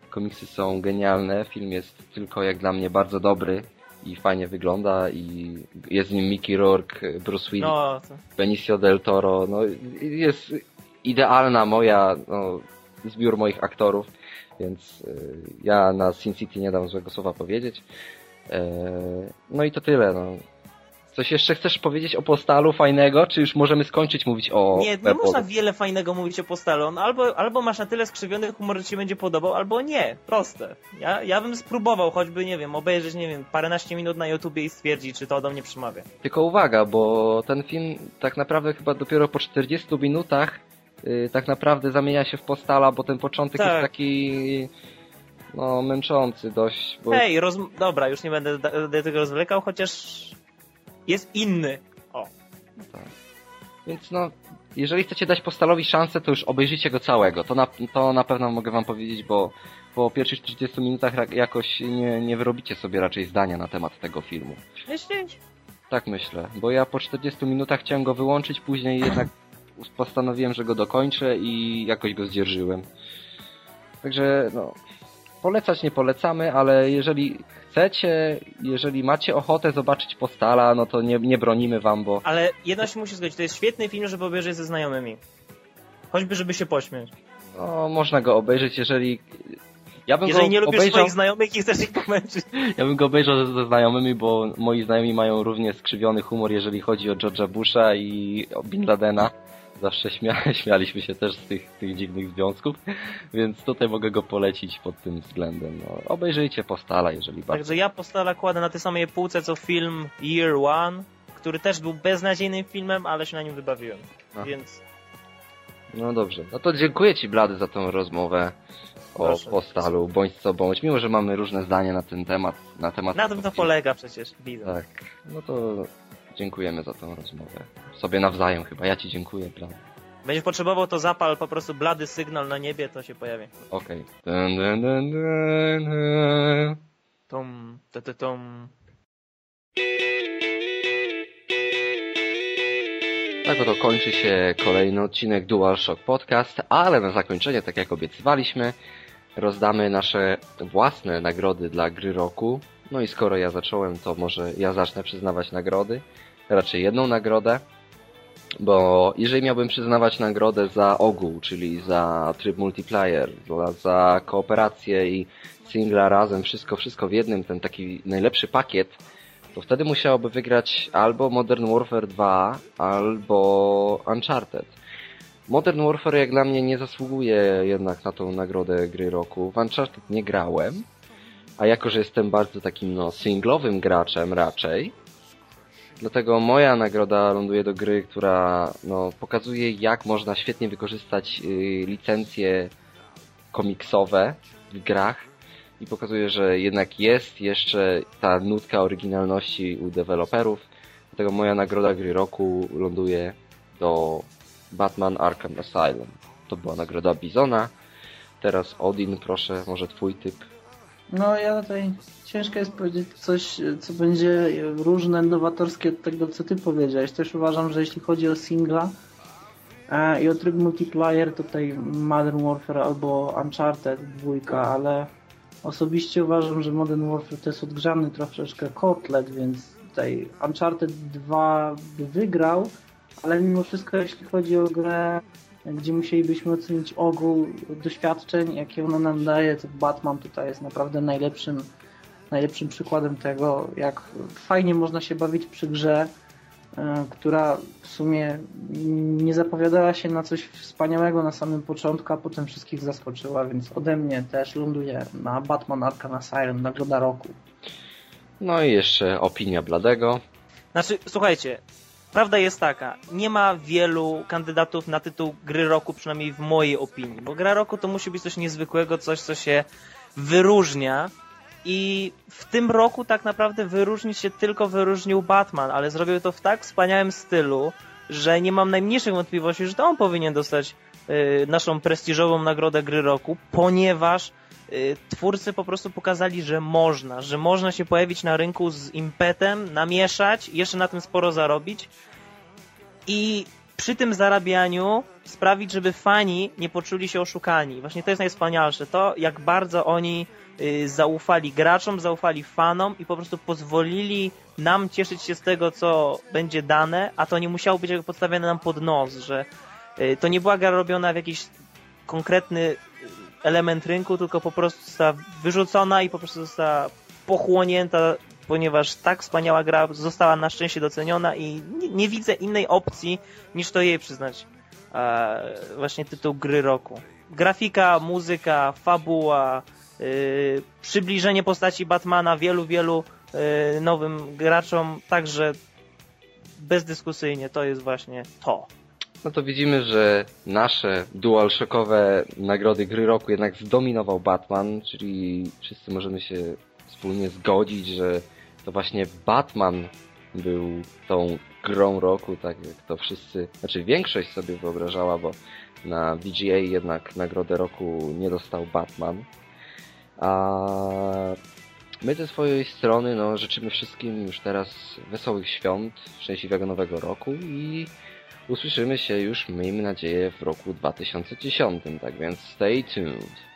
Komiksy są genialne, film jest tylko jak dla mnie bardzo dobry i fajnie wygląda i jest w nim Mickey Rourke, Bruce Willis, No, to... Benicio del Toro, no jest idealna moja, no, zbiór moich aktorów, więc y, ja na Sin City nie dam złego słowa powiedzieć. E, no i to tyle, no. Coś jeszcze chcesz powiedzieć o postalu fajnego, czy już możemy skończyć mówić o Nie, nie Pepolu? można wiele fajnego mówić o postalu. On albo, albo masz na tyle skrzywiony humor, że ci będzie podobał, albo nie. Proste. Ja, ja bym spróbował choćby, nie wiem, obejrzeć, nie wiem, paręnaście minut na YouTubie i stwierdzić, czy to do mnie przemawia. Tylko uwaga, bo ten film tak naprawdę chyba dopiero po 40 minutach y, tak naprawdę zamienia się w postala, bo ten początek Tak. jest taki no męczący dość, bo Hej, roz... dobra, już nie będę do tego rozwlekał, chociaż jest inny. O, Tak. Więc no, jeżeli chcecie dać Postalowi szansę, to już obejrzyjcie go całego. To na, to na pewno mogę wam powiedzieć, bo po pierwszych 40 minutach jakoś nie, nie wyrobicie sobie raczej zdania na temat tego filmu. myślisz? Tak myślę, bo ja po 40 minutach chciałem go wyłączyć, później jednak postanowiłem, że go dokończę i jakoś go zdzierżyłem. Także no, polecać nie polecamy, ale jeżeli chcecie, jeżeli macie ochotę zobaczyć Postala, no to nie, nie bronimy wam, bo Ale jedno się musi zgodzić, to jest świetny film, żeby obejrzeć ze znajomymi. Choćby, żeby się pośmiać. No, można go obejrzeć, jeżeli... Ja bym Jeżeli go nie lubisz obejrzał, swoich znajomych i chcesz ich pomęczyć. ja bym go obejrzał ze, ze znajomymi, bo moi znajomi mają równie skrzywiony humor, jeżeli chodzi o George'a Busha i o Bin Ladena. Zawsze śmia *laughs* śmialiśmy się też z tych, tych dziwnych związków, więc tutaj mogę go polecić pod tym względem. No, obejrzyjcie Postala, jeżeli bardzo... Także ja postala kładę na tej samej półce co film Year One, który też był beznadziejnym filmem, ale się na nim wybawiłem. A. Więc No dobrze. No to dziękuję Ci, Blady, za tą rozmowę o Proszę. Postalu, bądź co bądź, mimo że mamy różne zdania na ten temat. Na, temat na tym to polega przecież, widzę. Tak, no to dziękujemy za tą rozmowę. Sobie nawzajem chyba. Ja ci dziękuję, Blady. Będziesz potrzebował, to zapal po prostu blady sygnał na niebie, to się pojawi. Okej. Dun. Tom, te, te, tom. Tak oto kończy się kolejny odcinek DualShock Podcast, ale na zakończenie, tak jak obiecywaliśmy, rozdamy nasze własne nagrody dla gry roku. No i skoro ja zacząłem, to może ja zacznę przyznawać nagrody. Raczej jedną nagrodę, bo jeżeli miałbym przyznawać nagrodę za ogół, czyli za tryb multiplayer, za, kooperację i singla razem, wszystko, wszystko w jednym, ten taki najlepszy pakiet, to wtedy musiałoby wygrać albo Modern Warfare 2, albo Uncharted. Modern Warfare jak dla mnie nie zasługuje jednak na tą nagrodę gry roku. W Uncharted nie grałem, a jako, że jestem bardzo takim no singlowym graczem raczej, dlatego moja nagroda ląduje do gry, która no, pokazuje jak można świetnie wykorzystać y, licencje komiksowe w grach i pokazuje, że jednak jest jeszcze ta nutka oryginalności u deweloperów. Dlatego moja nagroda gry roku ląduje do Batman Arkham Asylum. To była nagroda Bizona. Teraz Odin, proszę, może twój typ. No ja tutaj ciężko jest powiedzieć coś, co będzie różne, nowatorskie od tego, co ty powiedziałeś. Też uważam, że jeśli chodzi o singla e, i o tryb multiplayer, to tutaj Modern Warfare albo Uncharted dwójka, ale osobiście uważam, że Modern Warfare to jest odgrzany troszeczkę kotlet, więc tutaj Uncharted 2 by wygrał, ale mimo wszystko jeśli chodzi o grę gdzie musielibyśmy ocenić ogół doświadczeń, jakie ona nam daje, to Batman tutaj jest naprawdę najlepszym, najlepszym przykładem tego, jak fajnie można się bawić przy grze, e, która w sumie nie zapowiadała się na coś wspaniałego na samym początku, a potem wszystkich zaskoczyła, więc ode mnie też ląduje na Batman Arkham Asylum, nagroda roku. No i jeszcze opinia Bladego. Znaczy, słuchajcie, prawda jest taka, nie ma wielu kandydatów na tytuł gry roku, przynajmniej w mojej opinii, bo gra roku to musi być coś niezwykłego, coś, co się wyróżnia i w tym roku tak naprawdę wyróżnić się tylko wyróżnił Batman, ale zrobił to w tak wspaniałym stylu, że nie mam najmniejszych wątpliwości, że to on powinien dostać y, naszą prestiżową nagrodę gry roku, ponieważ y, twórcy po prostu pokazali, że można, że można się pojawić na rynku z impetem, namieszać, jeszcze na tym sporo zarobić i przy tym zarabianiu sprawić, żeby fani nie poczuli się oszukani. Właśnie to jest najwspanialsze. To, jak bardzo oni zaufali graczom, zaufali fanom i po prostu pozwolili nam cieszyć się z tego, co będzie dane, a to nie musiało być podstawione nam pod nos, że y, to nie była gra robiona w jakiś konkretny element rynku, tylko po prostu została wyrzucona i po prostu została pochłonięta ponieważ tak wspaniała gra została na szczęście doceniona i nie, nie widzę innej opcji niż to jej przyznać właśnie tytuł gry roku. Grafika, muzyka, fabuła, y, przybliżenie postaci Batmana wielu, wielu y, nowym graczom, także bezdyskusyjnie to jest właśnie to. No to widzimy, że nasze DualShockowe nagrody gry roku jednak zdominował Batman, czyli wszyscy możemy się wspólnie zgodzić, że to właśnie Batman był tą grą roku, tak jak to wszyscy, znaczy większość sobie wyobrażała, bo na VGA jednak nagrodę roku nie dostał Batman. A my ze swojej strony no, życzymy wszystkim już teraz wesołych świąt, szczęśliwego nowego roku i usłyszymy się już, miejmy nadzieję, w roku 2010. Tak więc stay tuned.